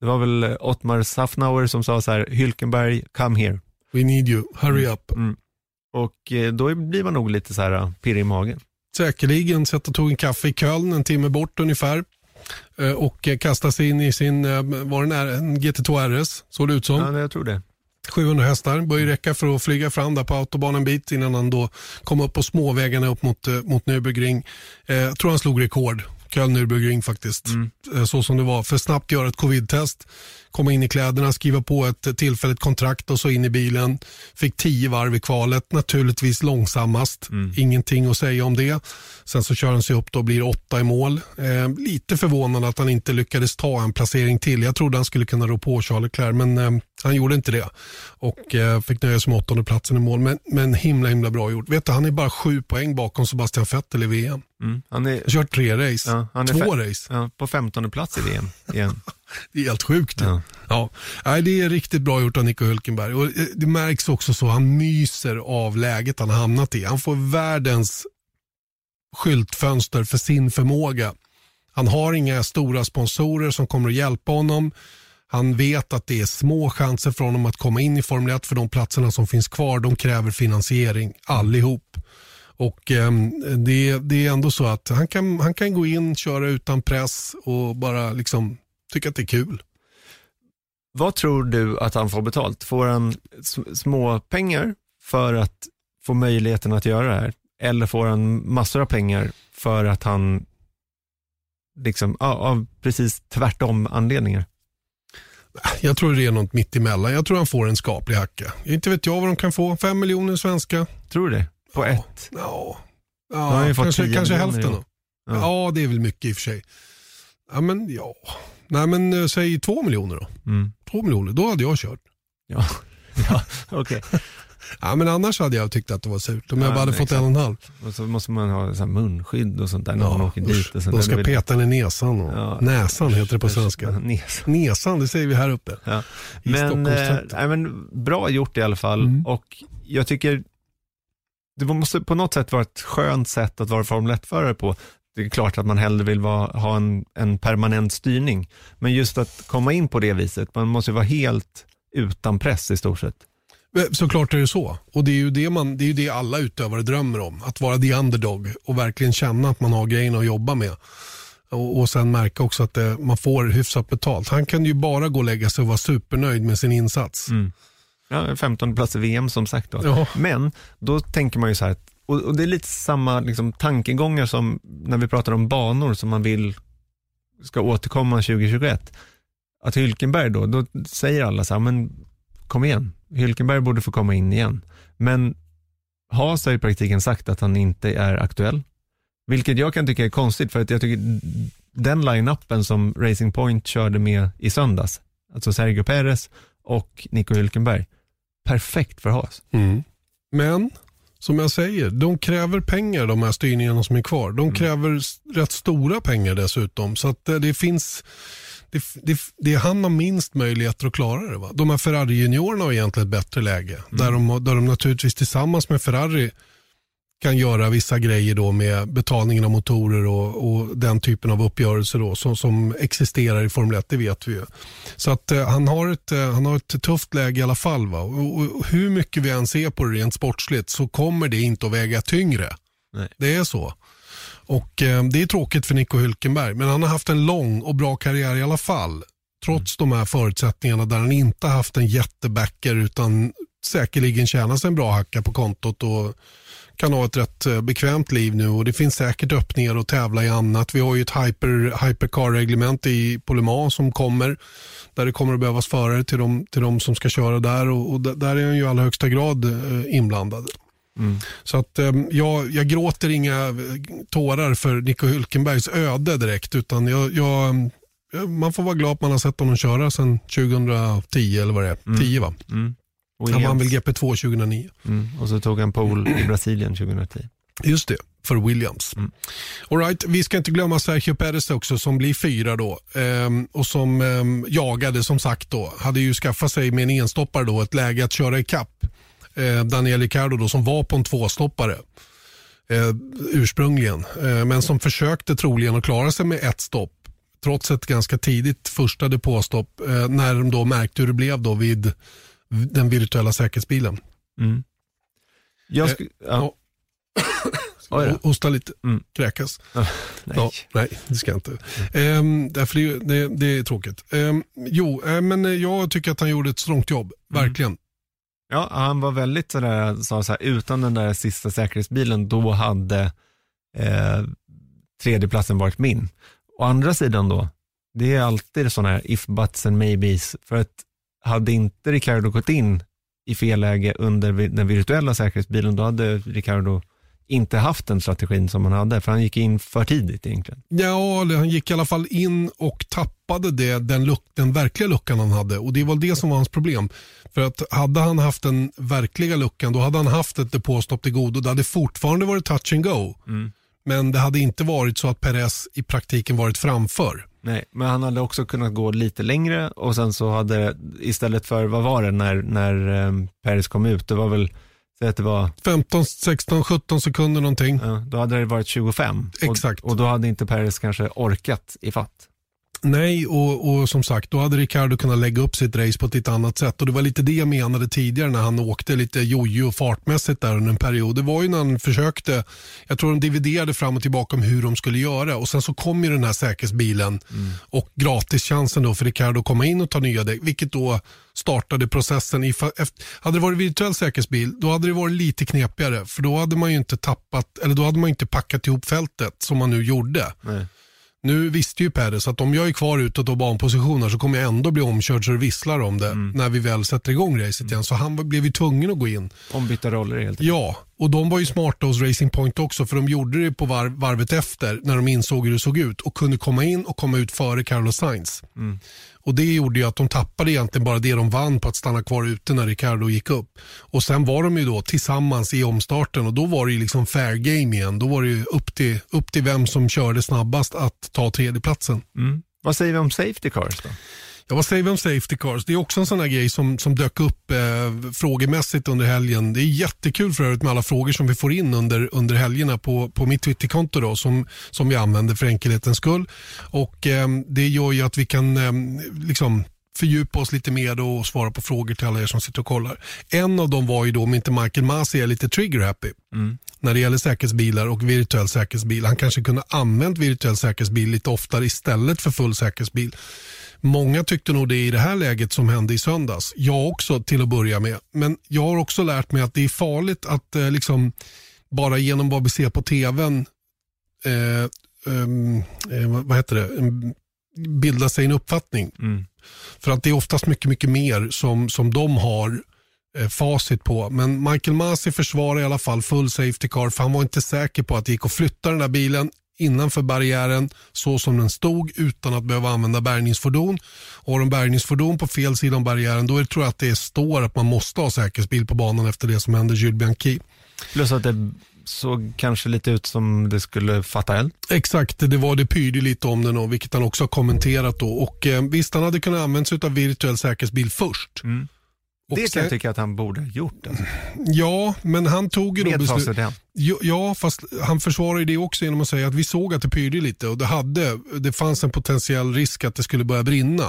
det var väl Ottmar Safnauer som sa så här, Hülkenberg, come here. We need you, hurry up. Mm. Och eh, då blir man nog lite så här eh, pirrig i magen. Säkerligen satt och tog en kaffe i Köln, en timme bort ungefär. Eh, Och kastade sig in i sin, var det en, en GT2 RS, såg det ut som. Ja, jag tror det. 700 hästar, bör ju räcka för att flyga fram där på autobahn en bit innan han då kom upp på småvägarna upp mot, eh, mot Nürburgring. Eh, jag tror han slog rekord, Köln-Nürburgring faktiskt. Eh, så som det var. För snabbt göra ett covid-test, komma in i kläderna, skriva på ett tillfälligt kontrakt och så in i bilen. Fick 10 varv i kvalet, naturligtvis långsammast. Ingenting att säga om det. Sen så kör han sig upp då och blir åtta i mål. Eh, lite förvånande att han inte lyckades ta en placering till. Jag trodde han skulle kunna rå på Charles Leclerc, men eh, han gjorde inte det. Och eh, fick nöja sig med åttonde platsen i mål. Men, men himla himla bra gjort. Vet du, han är bara sju poäng bakom Sebastian Vettel i VM. Mm. Han är, har kört tre race. ja, Två race. Ja, på 15 plats i VM igen. Det är helt sjukt. Ja. Ja. Nej, det är riktigt bra gjort av Nico Hülkenberg. Och eh, det märks också så han myser av läget han har hamnat i. Han får världens skyltfönster för sin förmåga. Han har inga stora sponsorer som kommer att hjälpa honom. Han vet att det är små chanser för honom att komma in i Formel 1 för de platserna som finns kvar de kräver finansiering allihop. Och eh, det, det är ändå så att han kan, han kan gå in, köra utan press och bara liksom tycka att det är kul. Vad tror du att han får betalt? Får han små pengar för att få möjligheten att göra det här? Eller får han massor av pengar för att han, liksom, av precis tvärtom anledningar? Jag tror det är något mitt emellan. Jag tror han får en skaplig hacka. Inte vet jag vad de kan få. Fem miljoner svenska. Tror du det? På ja. ett? Ja, ja kanske, kanske hälften. Då. Ja. ja. det är väl mycket i och för sig. Ja, men ja. Nej, men äh, säg två miljoner då. Mm. Två miljoner, då hade jag kört. Ja, ja okej. Ja, men annars hade jag tyckt att det var surt. Om ja, jag bara hade fått en och en halv. Och så måste man ha så munskydd och sånt där när man åker dit. Och de ska vill... peta i näsan. Och ja. Näsan heter det på svenska. Näsan. näsan, det säger vi här uppe. Ja. Men, eh, nej, men bra gjort i alla fall. Mm. Och jag tycker det måste på något sätt vara ett skönt sätt att vara Formel 1-förare på. Det är klart att man hellre vill vara, ha en, en permanent styrning. Men just att komma in på det viset, man måste vara helt utan press i stort sett. Såklart är det så. Och det är ju det, man, det, är det alla utövare drömmer om. Att vara the underdog och verkligen känna att man har grejerna att jobba med. Och, och sen märka också att det, man får hyfsat betalt. Han kan ju bara gå och lägga sig och vara supernöjd med sin insats. Mm. Ja, 15 plats i VM som sagt. Då. Ja. Men då tänker man ju så här, och, och det är lite samma liksom, tankegångar som när vi pratar om banor som man vill ska återkomma 2021. Att Hylkenberg då, då säger alla så här, men kom igen, Hylkenberg borde få komma in igen. Men Haas har i praktiken sagt att han inte är aktuell. Vilket jag kan tycka är konstigt för att jag tycker den line-upen som Racing Point körde med i söndags, alltså Sergio Perez och Nico Hylkenberg, perfekt för Haas. Mm. Men som jag säger, de kräver pengar de här styrningarna som är kvar. De mm. kräver rätt stora pengar dessutom. Så att det, det finns det, det, det han har minst möjligheter att klara det. Va? De här Ferrari-juniorerna har egentligen ett bättre läge. Mm. Där, de, där de naturligtvis tillsammans med Ferrari kan göra vissa grejer då med betalningen av motorer och, och den typen av uppgörelser då, som, som existerar i Formel 1, det vet vi ju. Så att eh, han, har ett, eh, han har ett tufft läge i alla fall. Va? Och, och, hur mycket vi än ser på det rent sportsligt så kommer det inte att väga tyngre. Nej. Det är så. Och eh, Det är tråkigt för Nico Hülkenberg, men han har haft en lång och bra karriär i alla fall. Trots mm. de här förutsättningarna där han inte haft en jättebacker utan säkerligen tjänar sig en bra hacka på kontot och kan ha ett rätt eh, bekvämt liv nu och det finns säkert öppningar att tävla i annat. Vi har ju ett hyper, hypercar-reglement i Polema som kommer där det kommer att behövas förare till de, till de som ska köra där och, och där är han ju i allra högsta grad eh, inblandad. Mm. Så att um, jag, jag gråter inga eh, tårar för Nico Hülkenbergs öde direkt utan jag, jag, man får vara glad att man har sett honom köra sedan 2010 eller vad det är. Mm. 10 va? Mm. Han vann väl GP2 2009. Mm. Och så tog han pole i Brasilien 2010. Just det, för Williams. Mm. All right, vi ska inte glömma Sergio Perez också som blir fyra då. Ehm, och som ehm, jagade som sagt då. Hade ju skaffat sig med en enstoppare då ett läge att köra i kapp eh, Daniel Ricciardo då, som var på en tvåstoppare eh, ursprungligen. Eh, men som försökte troligen att klara sig med ett stopp trots ett ganska tidigt första depåstopp eh, när de då märkte hur det blev då vid den virtuella säkerhetsbilen. Mm. Jag sk- ja. Oh, hosta lite, mm. kräkas. Nej. Ja, nej, det ska jag inte. Mm. därför det, det, det, är tråkigt. Um, jo, uh, men jag tycker att han gjorde ett strångt jobb, mm. verkligen. Ja, han var väldigt sådär, sa så här, utan den där sista säkerhetsbilen, då hade eh, tredjeplatsen varit min. Å andra sidan då, det är alltid sådana här if, buts and maybes, för att hade inte Ricardo gått in i fel läge under den virtuella säkerhetsbilen, då hade Ricardo inte haft den strategin som han hade, för han gick in för tidigt egentligen. Ja, han gick i alla fall in och tappade det, den, luck, den verkliga luckan han hade och det var det som var hans problem. För att hade han haft den verkliga luckan, då hade han haft ett depåstopp till godo. Det hade fortfarande varit touch and go. Mm. Men det hade inte varit så att Perez i praktiken varit framför. Nej, men han hade också kunnat gå lite längre och sen så hade istället för, vad var det när, när Perez kom ut, det var väl Säg att det var 15, 16, 17 sekunder någonting. Ja, då hade det varit 25. Exakt. Och, och då hade inte Perez kanske orkat i fatt. Nej, och, och som sagt, då hade Ricardo kunnat lägga upp sitt race på ett lite annat sätt. Och Det var lite det jag menade tidigare när han åkte lite jojo fartmässigt där under en period. Det var ju när han försökte, jag tror de dividerade fram och tillbaka om hur de skulle göra. Och Sen så kom ju den här säkerhetsbilen mm. och gratischansen då för Ricardo att komma in och ta nya däck, vilket då startade processen. I, hade det varit virtuell säkerhetsbil, då hade det varit lite knepigare. För då hade man ju inte tappat, eller då hade man inte packat ihop fältet som man nu gjorde. Nej. Nu visste ju Perez att om jag är kvar utåt och banpositioner så kommer jag ändå bli omkörd så det visslar om det mm. när vi väl sätter igång racet igen. Så han blev ju tvungen att gå in. Ombytta roller helt enkelt. Ja, och de var ju smarta hos Racing Point också för de gjorde det på varv, varvet efter när de insåg hur det såg ut och kunde komma in och komma ut före Carlos Sainz. Mm. Och Det gjorde ju att de tappade egentligen bara det de vann på att stanna kvar ute när Ricardo gick upp. Och Sen var de ju då tillsammans i omstarten och då var det ju liksom fair game igen. Då var det ju upp till, upp till vem som körde snabbast att ta tredjeplatsen. Mm. Vad säger vi om Safety Cars då? Ja, vad säger vi om Safety Cars? Det är också en sån här grej som, som dök upp eh, frågemässigt under helgen. Det är jättekul för övrigt med alla frågor som vi får in under, under helgerna på, på mitt Twitterkonto då, som, som vi använder för enkelhetens skull. Och eh, Det gör ju att vi kan eh, liksom fördjupa oss lite mer och svara på frågor till alla er som sitter och kollar. En av dem var ju då om inte Michael Masi är lite trigger happy mm. när det gäller säkerhetsbilar och virtuell säkerhetsbil. Han kanske kunde använt virtuell säkerhetsbil lite oftare istället för full säkerhetsbil. Många tyckte nog det i det här läget som hände i söndags. Jag också till att börja med. Men jag har också lärt mig att det är farligt att eh, liksom bara genom vad vi ser på tvn eh, um, eh, vad heter det? bilda sig en uppfattning. Mm. För att det är oftast mycket, mycket mer som, som de har eh, facit på. Men Michael Masi försvarar i alla fall full safety car för han var inte säker på att det gick att flytta den där bilen innanför barriären så som den stod utan att behöva använda bärgningsfordon. Och har de bärgningsfordon på fel sida om barriären då tror jag att det står att man måste ha säkerhetsbil på banan efter det som hände Jules Bianchi. Plus att det såg kanske lite ut som det skulle fatta eld. Exakt, det var det pyrde lite om den och vilket han också har kommenterat då. Och eh, visst, han hade kunnat använda sig av virtuell säkerhetsbil först. Mm. Det kan jag tycka att han borde ha gjort. Alltså. Ja, men han tog ju då beslut. Ja, fast han försvarar det också genom att säga att vi såg att det pyrde lite och det, hade, det fanns en potentiell risk att det skulle börja brinna.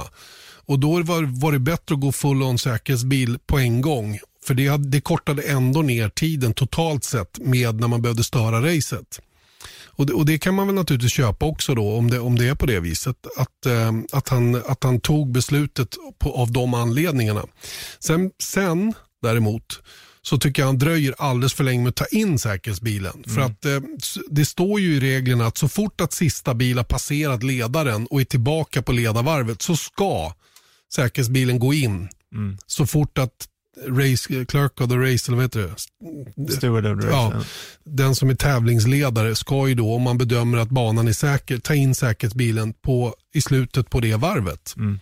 Och Då var, var det bättre att gå full on säkerhetsbil på en gång. För det, det kortade ändå ner tiden totalt sett med när man behövde störa racet. Och det, och det, kan man väl naturligtvis köpa också då om det, om det är på det viset. Att, eh, att, han, att han tog beslutet på, av de anledningarna. Sen, sen däremot så tycker jag han dröjer alldeles för länge med att ta in säkerhetsbilen. Mm. För att eh, Det står ju i reglerna att så fort att sista bil har passerat ledaren och är tillbaka på ledarvarvet så ska säkerhetsbilen gå in. Mm. Så fort att race, clerk of the race, eller vad heter det? Steward of the race. Ja, den som är tävlingsledare ska ju då, om man bedömer att banan är säker, ta in säkerhetsbilen på, i slutet på det varvet. Mm.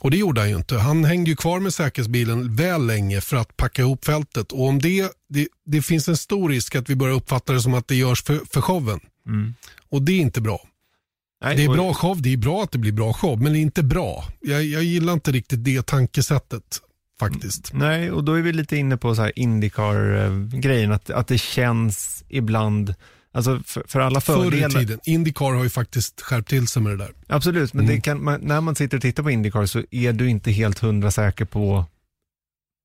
Och det gjorde han ju inte. Han hängde ju kvar med säkerhetsbilen väl länge för att packa ihop fältet. Och om det, det, det finns en stor risk att vi börjar uppfatta det som att det görs för, för showen. Mm. Och det är inte bra. Nej, det är bra show, det är bra att det blir bra show, men det är inte bra. Jag, jag gillar inte riktigt det tankesättet faktiskt. Nej, och då är vi lite inne på så här Indycar-grejen, att, att det känns ibland Alltså för, för alla fördelar. Förr i tiden. Indycar har ju faktiskt skärpt till sig med det där. Absolut, men mm. kan, man, när man sitter och tittar på Indycar så är du inte helt hundra säker på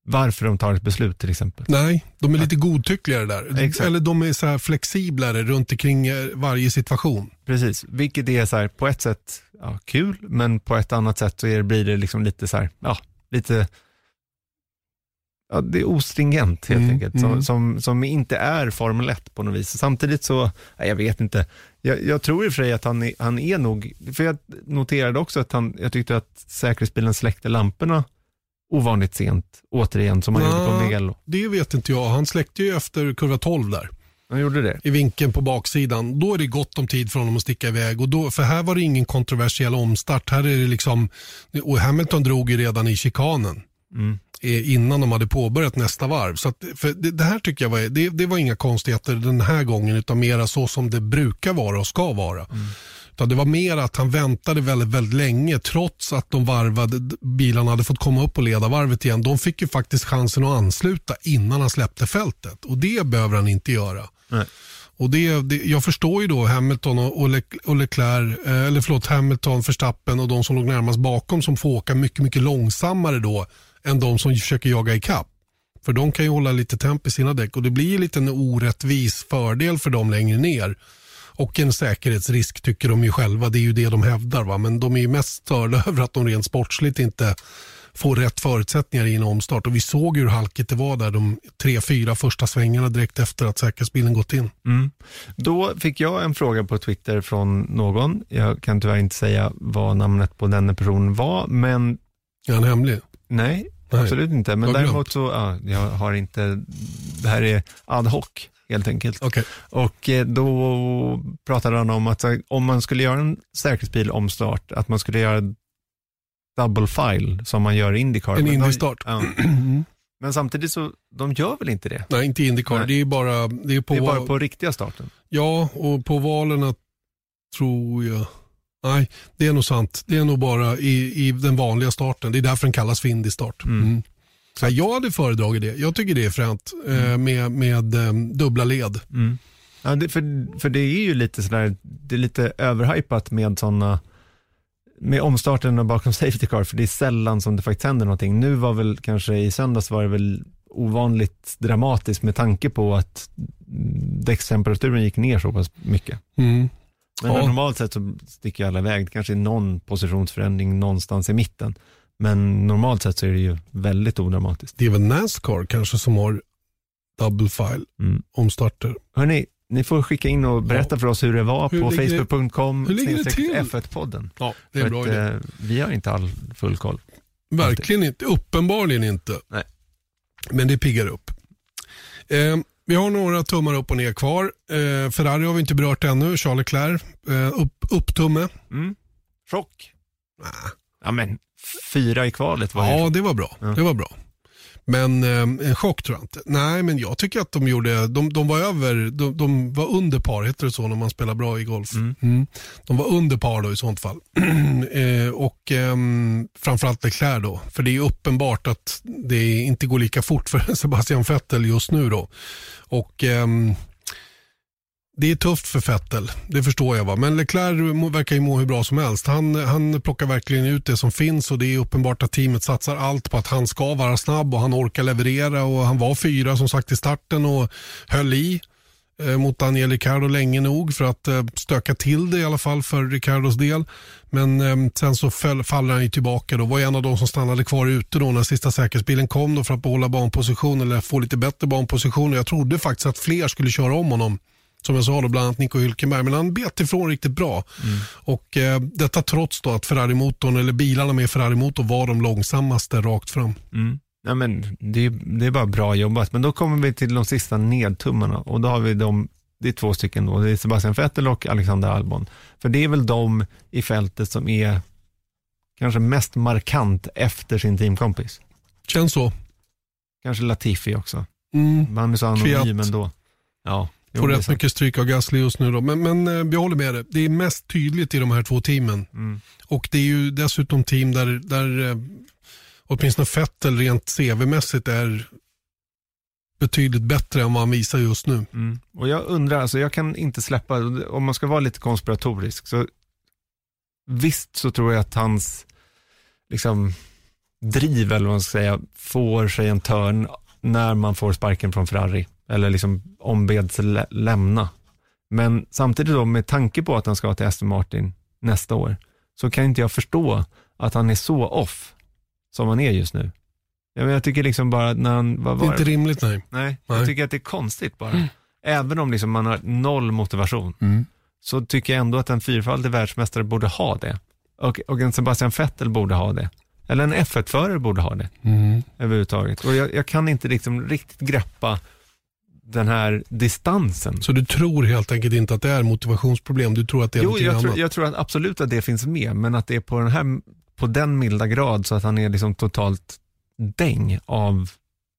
varför de tar ett beslut till exempel. Nej, de är lite godtyckligare där. Exakt. Eller de är så här flexiblare runt omkring eh, varje situation. Precis, vilket är så här, på ett sätt ja, kul, men på ett annat sätt så är, blir det liksom lite så här, ja, lite ja, det är ostringent helt mm, enkelt, som, mm. som, som, inte är Formel 1 på något vis. Samtidigt så, jag vet inte, jag, jag, tror i och för sig att han är, han är nog, för jag noterade också att han, jag tyckte att säkerhetsbilen släckte lamporna ovanligt sent, återigen, som han Nå, gjorde på Mugello. Det vet inte jag, han släckte ju efter kurva 12 där. Han gjorde det? I vinkeln på baksidan. Då är det gott om tid för honom att sticka iväg. Och då, för här var det ingen kontroversiell omstart. Här är det liksom, och Hamilton drog ju redan i chikanen. Mm. Eh, innan de hade påbörjat nästa varv. Så att, det, det, här tycker jag var, det, det, var inga konstigheter den här gången utan mera så som det brukar vara och ska vara. Mm. Utan det var mer att han väntade väldigt, väldigt länge trots att de varvade bilarna hade fått komma upp och leda varvet igen. De fick ju faktiskt chansen att ansluta innan han släppte fältet och det behöver han inte göra. Nej. Och det, det, jag förstår ju då Hamilton och, Le, och Leclerc, eh, eller förlåt Hamilton, Verstappen och de som låg närmast bakom som får åka mycket, mycket långsammare då än de som försöker jaga ikapp. För de kan ju hålla lite temp i sina däck och det blir lite en orättvis fördel för dem längre ner. Och en säkerhetsrisk tycker de ju själva, det är ju det de hävdar. Va? Men de är ju mest störda över att de rent sportsligt inte får rätt förutsättningar i en omstart. Och vi såg hur halkigt det var där de tre, fyra första svängarna direkt efter att säkerhetsbilen gått in. Mm. Då fick jag en fråga på Twitter från någon. Jag kan tyvärr inte säga vad namnet på den personen var, men Är han hemlig? nej, Nej. absolut inte. Men däremot så, ja, jag har inte, det här är ad hoc helt enkelt. Okej. Och eh, då pratade han om att här, om man skulle göra en säkerhetsbil omstart, att man skulle göra double file som man gör i Indycar. En Indy-start. Ja. Men samtidigt så, de gör väl inte det? Nej, inte Indycar. Det är bara, det är på, Det är bara på riktiga starten. Ja, och på valen tror jag. Nej, det är nog sant. Det är nog bara i, i den vanliga starten. Det är därför den kallas för Indy-start. Mm. Mm. Så jag hade föredragit det. Jag tycker det är fränt eh, med, med eh, dubbla led. Ja, det, för, för det är ju lite sådär, det är lite överhypat med sådana, med omstarten och bakom safety car, för det är sällan som det faktiskt händer någonting. Nu var väl kanske i söndags var det väl ovanligt dramatiskt med tanke på att däckstemperaturen gick ner så pass mycket. Mm. Men Ja. normalt sett så sticker alla iväg, det kanske är någon positionsförändring någonstans i mitten. Men normalt sett så är det ju väldigt odramatiskt. Det är väl Nascar kanske som har double file Mm. omstarter. Hörni, ni får skicka in och berätta för oss hur det var Hur på facebook.com hur ligger det till? F1-podden. Ja, det är För bra att, idé. eh, vi har inte all full koll. Verkligen inte. Uppenbarligen inte. Nej. Men det piggar upp. Eh, vi har några tummar upp och ner kvar. Eh, Ferrari har vi inte berört ännu. Charles Leclerc, eh, upp, upptumme. Mm. Chock. Ja, men fyra i kvalet var Ja, ju... det var bra. Ja. Det var bra. Men eh, en chock tror jag inte. Nej, men jag tycker att de gjorde, de, de var över, de, de var under par, heter det så när man spelar bra i golf? Mm. Mm. De var under par då i sånt fall. eh, och ehm, framförallt Leclerc då. För det är uppenbart att det inte går lika fort för Sebastian Vettel just nu då. Och ehm, det är tufft för Vettel, det förstår jag. Va? Men Leclerc verkar ju må hur bra som helst. Han, han plockar verkligen ut det som finns och det är uppenbart att teamet satsar allt på att han ska vara snabb och han orkar leverera. och Han var fyra som sagt i starten och höll i eh, mot Daniel Ricciardo länge nog för att eh, stöka till det i alla fall för Ricciardos del. Men eh, sen så föll, faller han ju tillbaka då. Var en av de som stannade kvar ute då när sista säkerhetsbilen kom då för att behålla banposition eller få lite bättre banposition. Jag trodde faktiskt att fler skulle köra om honom. Som jag sa då, bland annat Nico Hülkenberg. Men han bet ifrån riktigt bra. Och eh, Detta trots då att Ferrari-motorn, eller bilarna med Ferrari-motor var de långsammaste rakt fram. Mm. Ja, men det, är, det är bara bra jobbat. Men då kommer vi till de sista nedtummarna och då har vi de, det är två stycken då. Det är Sebastian Vettel och Alexander Albon. För det är väl de i fältet som är kanske mest markant efter sin teamkompis. Känns så. Kanske Latifi också. Mm. Man är så anonym Fiat. ändå. Ja, Får rätt mycket stryk av Gasly just nu då. Men, men eh, vi håller med det. Det är mest tydligt i de här två teamen. Mm. Och det är ju dessutom team där, där eh, åtminstone Vettel rent CV-mässigt är betydligt bättre än vad han visar just nu. Mm. Och jag undrar, alltså jag kan inte släppa, om man ska vara lite konspiratorisk, så visst så tror jag att hans liksom, driv, eller vad man ska säga, får sig en törn när man får sparken från Ferrari, eller liksom ombeds lä- lämna. Men samtidigt då, med tanke på att han ska till Aston Martin nästa år, så kan inte jag förstå att han är så off som han är just nu. Jag, menar, jag tycker liksom bara när han, vad Det är var inte rimligt nej. Nej, Nej. jag tycker att det är konstigt bara. Även om liksom man har noll motivation, så tycker jag ändå att en fyrfaldig världsmästare borde ha det. Och, och en Sebastian Vettel borde ha det. Eller en F1-förare borde ha det Mm. överhuvudtaget. Och jag, jag kan inte liksom riktigt greppa den här distansen. Så du tror helt enkelt inte att det är motivationsproblem? Du tror att det är Jo, jag annat? tror, jag tror att absolut att det finns med, men att det är på den, här, på den milda grad så att han är liksom totalt däng av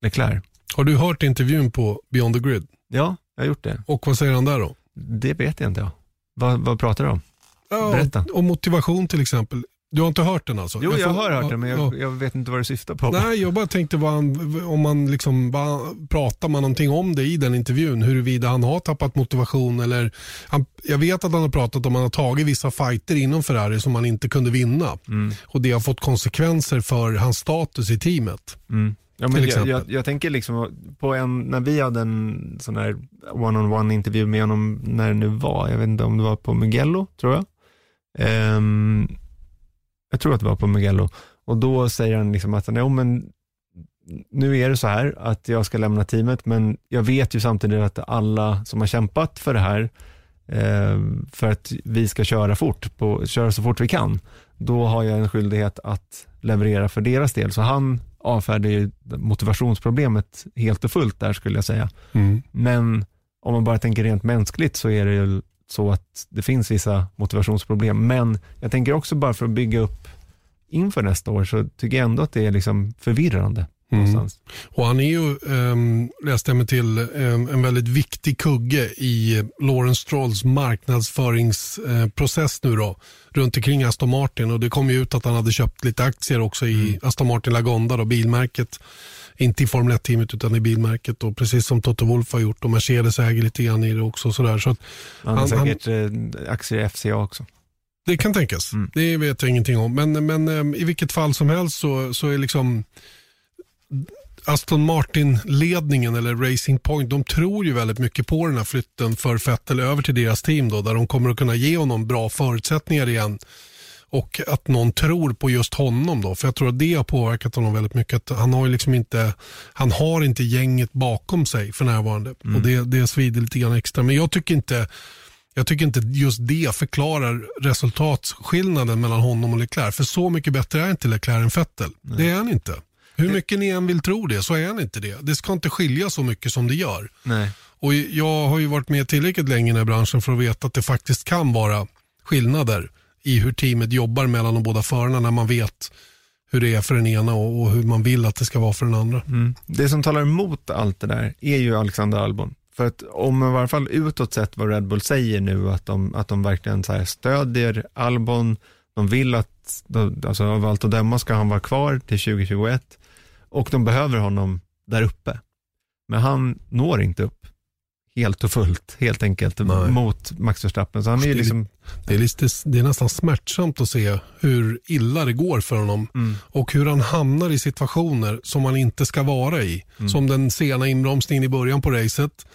Leclerc. Har du hört intervjun på Beyond the Grid? Ja, jag har gjort det. Och vad säger han där då? Det vet jag inte jag. Vad, vad pratar du om? Ja, Berätta. Om motivation till exempel. Du har inte hört den alltså? Jo, jag, får- har hört det, men ja, jag, jag vet inte vad du syftar på. Nej, jag bara tänkte vad han, om man liksom, vad, pratar man någonting om det i den intervjun? Huruvida han har tappat motivation eller, han, jag vet att han har pratat om att han har tagit vissa fighter inom Ferrari som han inte kunde vinna. Mm. Och det har fått konsekvenser för hans status i teamet. Mm. Ja, men jag, jag, jag tänker liksom på en, när vi hade en sån här one-on-one intervju med honom, när det nu var, jag vet inte om det var på Mugello, tror jag. Ehm, jag tror att det var på Mugello. Och då säger han liksom att, nej, men nu är det så här att jag ska lämna teamet, men jag vet ju samtidigt att alla som har kämpat för det här, eh, för att vi ska köra fort, på, köra så fort vi kan, då har jag en skyldighet att leverera för deras del. Så han avfärdar ju motivationsproblemet helt och fullt där skulle jag säga. Men om man bara tänker rent mänskligt så är det ju så att det finns vissa motivationsproblem. Men jag tänker också bara för att bygga upp inför nästa år så tycker jag ändå att det är liksom förvirrande. Mm. Och han är ju, um, läste jag mig till, ehm, en väldigt viktig kugge i Lawrence Strolls marknadsföringsprocess nu då, runt omkring Aston Martin. Och det kom ju ut att han hade köpt lite aktier också i Aston Martin Lagonda, då, bilmärket. Inte i Formel 1-teamet utan i bilmärket. Och precis som Toto Wolff har gjort och Mercedes äger lite grann i det också. Sådär. Så att Han har han- säkert eh, aktier i FCA också. det kan tänkas. Mm. Det vet jag ingenting om. Men, men ehm, i vilket fall som helst så, så är liksom Aston Martin-ledningen eller Racing Point, de tror ju väldigt mycket på den här flytten för Vettel över till deras team då, där de kommer att kunna ge honom bra förutsättningar igen. Och att någon tror på just honom då, för jag tror att det har påverkat honom väldigt mycket. Han har liksom inte, han har inte gänget bakom sig för närvarande. Och det, det svider lite grann extra. Men jag tycker inte jag tycker inte just det förklarar resultatskillnaden mellan honom och Leclerc. För så mycket bättre är inte Leclerc än Vettel. Det är han inte. Hur mycket ni än vill tro det så är han inte det. Det ska inte skilja så mycket som det gör. Nej. Och jag har ju varit med tillräckligt länge i den här branschen för att veta att det faktiskt kan vara skillnader i hur teamet jobbar mellan de båda förarna när man vet hur det är för den ena och, och hur man vill att det ska vara för den andra. Mm. Det som talar emot allt det där är ju Alexander Albon. För att om i varje fall utåt sett vad Red Bull säger nu, att de, att de verkligen så här stödjer Albon, de vill att, de- alltså av allt att döma ska han vara kvar till 2021 och de behöver honom där uppe. Men han når inte upp helt och fullt, helt enkelt, Nej. mot Max Verstappen. Så han är Det är liksom, Det är, lite, det är nästan smärtsamt att se hur illa det går för honom mm, och hur han hamnar i situationer som han inte ska vara i. Mm. Som den sena inbromsningen i början på racet.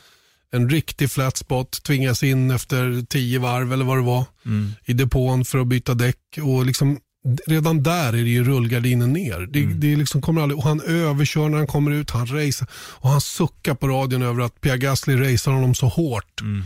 En riktig flat spot, tvingas in efter tio varv eller vad det var mm, i depån för att byta däck. Och liksom, redan där är det ju rullgardinen ner. Det, Mm. det liksom kommer aldrig, och han överkör när han kommer ut, han racear och han suckar på radion över att Pierre Gasly racear honom så hårt. mm.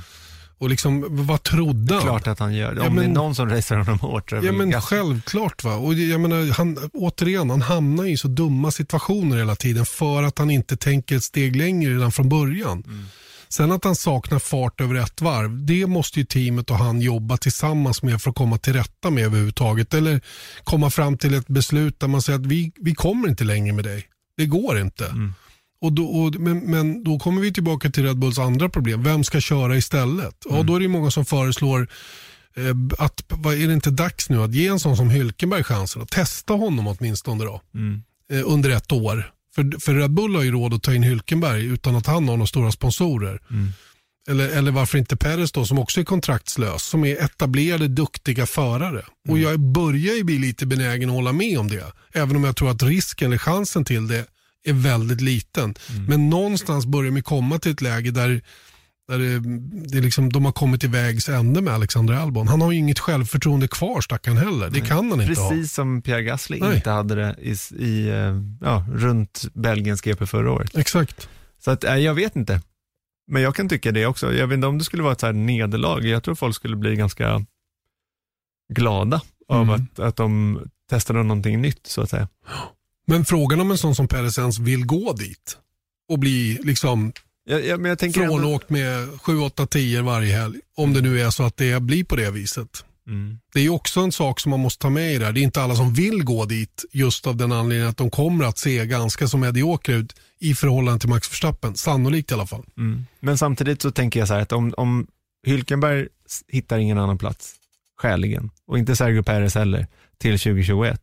Och liksom, vad trodde han? klart att han gör det. Om Ja, det är men- någon som racear honom hårt är det Ja men Gasly. självklart va. Och jag menar, han, återigen, han hamnar i så dumma situationer hela tiden för att han inte tänker ett steg längre redan från början. Mm. Sen att han saknar fart över ett varv, det måste ju teamet och han jobba tillsammans med för att komma till rätta med överhuvudtaget. Eller komma fram till ett beslut där man säger att vi, vi kommer inte längre med dig. Det går inte. Mm. Och då, och, men, men då kommer vi tillbaka till Red Bulls andra problem. Vem ska köra istället? Ja, då är det många som föreslår eh, att vad är det inte dags nu att ge en sån som Hülkenberg chansen att testa honom åtminstone då, Mm. eh, under ett år. För, för Red Bull har ju råd att ta in Hülkenberg utan att han har några stora sponsorer. Mm. Eller, eller varför inte Perez då som också är kontraktslös, som är etablerade duktiga förare. Och jag börjar ju bli lite benägen att hålla med om det. Även om jag tror att risken eller chansen till det är väldigt liten. Men någonstans börjar vi komma till ett läge där, där det, det är liksom, de har kommit till vägs ände med Alexander Albon. Han har ju inget självförtroende kvar stackaren heller. Det kan han inte ha. Precis som Pierre Gasly Nej. inte hade det i, i, eh, ja, runt Belgiens GP förra året. Exakt. Så att, eh, jag vet inte. Men jag kan tycka det också. Jag vet inte om det skulle vara ett så här nederlag. Jag tror folk skulle bli ganska glada av Mm. att, att de testade någonting nytt så att säga. Men frågan om en sån som Perez ens vill gå dit och bli liksom Jag, jag, men jag tänker ändå- frånåkt med 7, 8, 10 varje helg. Om det nu är så att det blir på det viset. Mm. Det är också en sak som man måste ta med i det här. Det är inte alla som vill gå dit just av den anledningen att de kommer att se ganska så mediokra ut i förhållande till Max Verstappen. Sannolikt i alla fall. Mm. Men samtidigt så tänker jag så här att om, om Hülkenberg s- hittar ingen annan plats, skäligen. Och inte Sergio Perez heller, till 2021.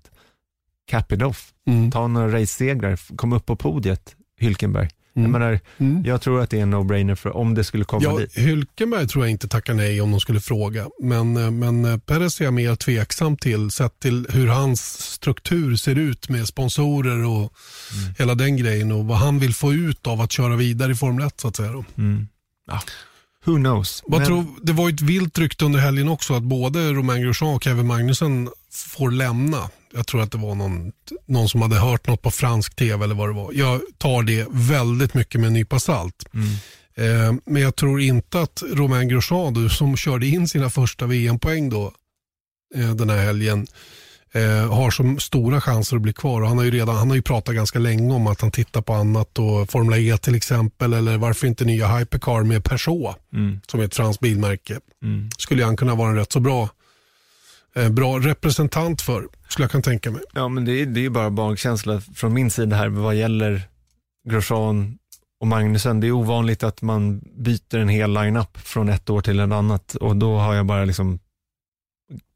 Cap it off. Mm. Ta några race-segrar, kom upp på podiet, Hylkenberg. Mm. Jag, menar, Mm. jag tror att det är en no-brainer för om det skulle komma Ja, dit. Hylkenberg tror jag inte tackar nej om de skulle fråga. Men, eh, men eh, Perez är jag mer tveksam till sett till hur hans struktur ser ut med sponsorer och Mm. hela den grejen och vad han vill få ut av att köra vidare i Formel 1 så att säga. Då. Mm. Ja. Who knows? Vad Men- tror, det var ett vilt rykte under helgen också att både Romain Grosjean och Kevin Magnussen får lämna. Jag tror att det var någon, någon som hade hört något på fransk tv eller vad det var. Jag tar det väldigt mycket med en nypa salt. Mm. Eh, men jag tror inte att Romain Grosjean som körde in sina första VM-poäng då eh, den här helgen eh, har så stora chanser att bli kvar. Och han, har ju redan, han har ju pratat ganska länge om att han tittar på annat och Formel E till exempel eller varför inte nya Hypercar med Peugeot Mm. som är ett franskt bilmärke. Mm. Skulle han kunna vara en rätt så bra, bra representant för, skulle jag kunna tänka mig. Ja, men det är, det är bara magkänsla från min sida här vad gäller Grosjean och Magnusen. Det är ovanligt att man byter en hel line-up från ett år till ett annat och då har jag bara liksom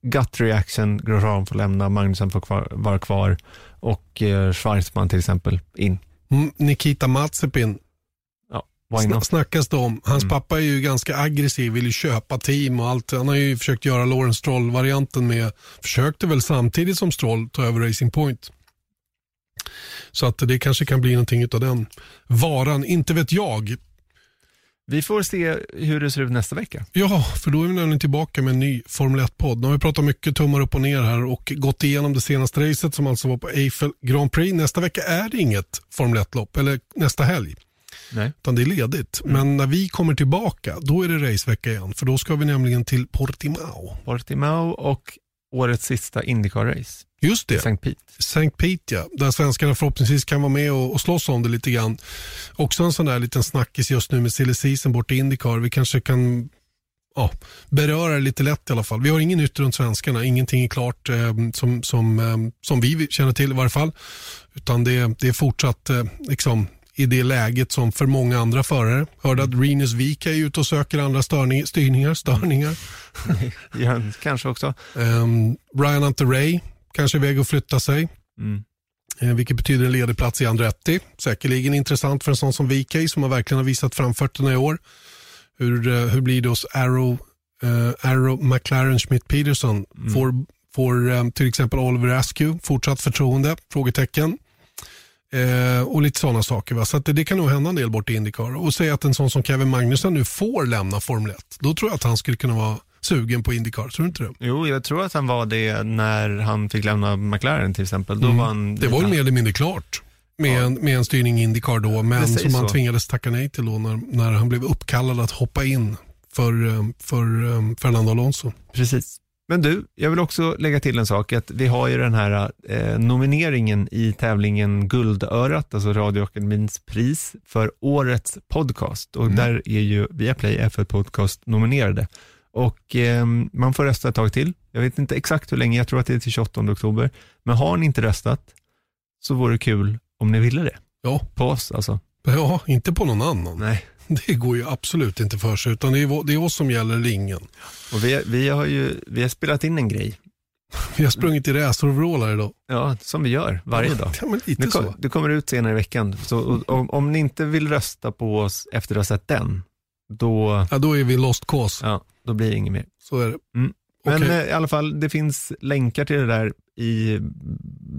gut reaction, Grosjean får lämna, Magnusen får kvar, vara kvar och eh, Schwarzman till exempel in. Mm, Nikita Mazepin Not? snackas det om. Hans Mm. pappa är ju ganska aggressiv, vill ju köpa team och allt. Han har ju försökt göra Lawrence Stroll-varianten med, försökte väl samtidigt som Stroll ta över Racing Point. Så att det kanske kan bli någonting av den varan, inte vet jag. Vi får se hur det ser ut nästa vecka. Ja, för då är vi nämligen tillbaka med en ny Formel 1-podd. Nu har vi pratat mycket tummar upp och ner här och gått igenom det senaste racet som alltså var på Eiffel Grand Prix. Nästa vecka är det inget Formel 1-lopp, eller nästa helg. Nej. utan det är ledigt. Mm. Men när vi kommer tillbaka, då är det racevecka igen. För då ska vi nämligen till Portimao. Portimao och årets sista Indycar-race, Just det, St. Pete. St. Pete ja. Där svenskarna förhoppningsvis kan vara med och, och slåss om det lite grann. Också en sån där liten snackis just nu med silly season bort i Indycar. Vi kanske kan ja, beröra det lite lätt i alla fall. Vi har ingen nytt runt svenskarna. Ingenting är klart eh, som, som, eh, som vi känner till i varje fall. Utan det, det är fortsatt eh, liksom, i det läget som för många andra förare. Hörde att Rinus Vika är ute och söker andra störning, styrningar, störningar. Ja, kanske också. Um, Brian Anteray kanske är väg att flytta sig. Mm. Eh, vilket betyder en ledig plats i Andretti. Säkerligen intressant för en sån som VK som har verkligen har visat framfötterna i år. Hur, eh, hur blir det hos Arrow, eh, Arrow McLaren Schmidt Peterson? Mm. Får, får eh, till exempel Oliver Askew fortsatt förtroende? Frågetecken. Eh, och lite sådana saker. Va? Så det, det kan nog hända en del bort i Indycar. Och säga att en sån som Kevin Magnussen nu får lämna Formel 1. Då tror jag att han skulle kunna vara sugen på Indycar. Tror du inte det? Jo, jag tror att han var det när han fick lämna McLaren till exempel. Då Mm. var han, Det var ju mer eller mindre klart med, Ja. en, med en styrning Indycar då, men som han så. tvingades tacka nej till då när, när han blev uppkallad att hoppa in för, eh, för eh, Fernando Alonso. Precis. Men du, jag vill också lägga till en sak, att vi har ju den här eh, nomineringen i tävlingen Guldörat, alltså Radioakademins pris för årets podcast. Och Mm. där är ju Viaplay F1 Podcast nominerade. Och eh, man får rösta ett tag till. Jag vet inte exakt hur länge, jag tror att det är till 28 oktober. Men har ni inte röstat så vore det kul om ni ville det. Ja. På oss alltså. Ja, inte på någon annan. Nej. Det går ju absolut inte för sig, utan det är, det är oss som gäller eller ingen. Och vi, vi har ju vi har spelat in en grej, Vi har sprungit i raceroverallar idag. ja, som vi gör varje dag. Ja, men lite Det, kom, så. det kommer ut senare i veckan. Så om, om ni inte vill rösta på oss efter att ha sett den, då, Ja, då är vi lost cause. ja, då blir det inget mer. Så är det. Mm. Men Okej. eh, i alla fall, det finns länkar till det där i,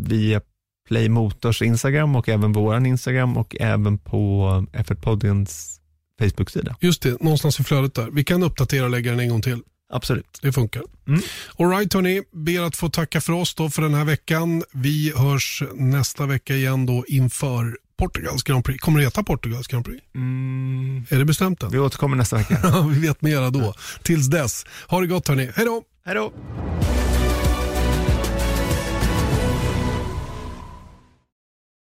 via Play Motors Instagram och även på vår Instagram och även på F1-poddens Facebook-sida. Just det, någonstans i flödet där. Vi kan uppdatera och lägga den en gång till. Absolut. Det funkar. Mm. All right, hörni. Ber att få tacka för oss då för den här veckan. Vi hörs nästa vecka igen då inför Portugals Grand Prix. Kommer det heta Portugals Grand Prix? Mm. Är det bestämt än? Vi återkommer nästa vecka. Vi vet mera då. Tills dess. Ha det gott hörni. Hej då! Hej då!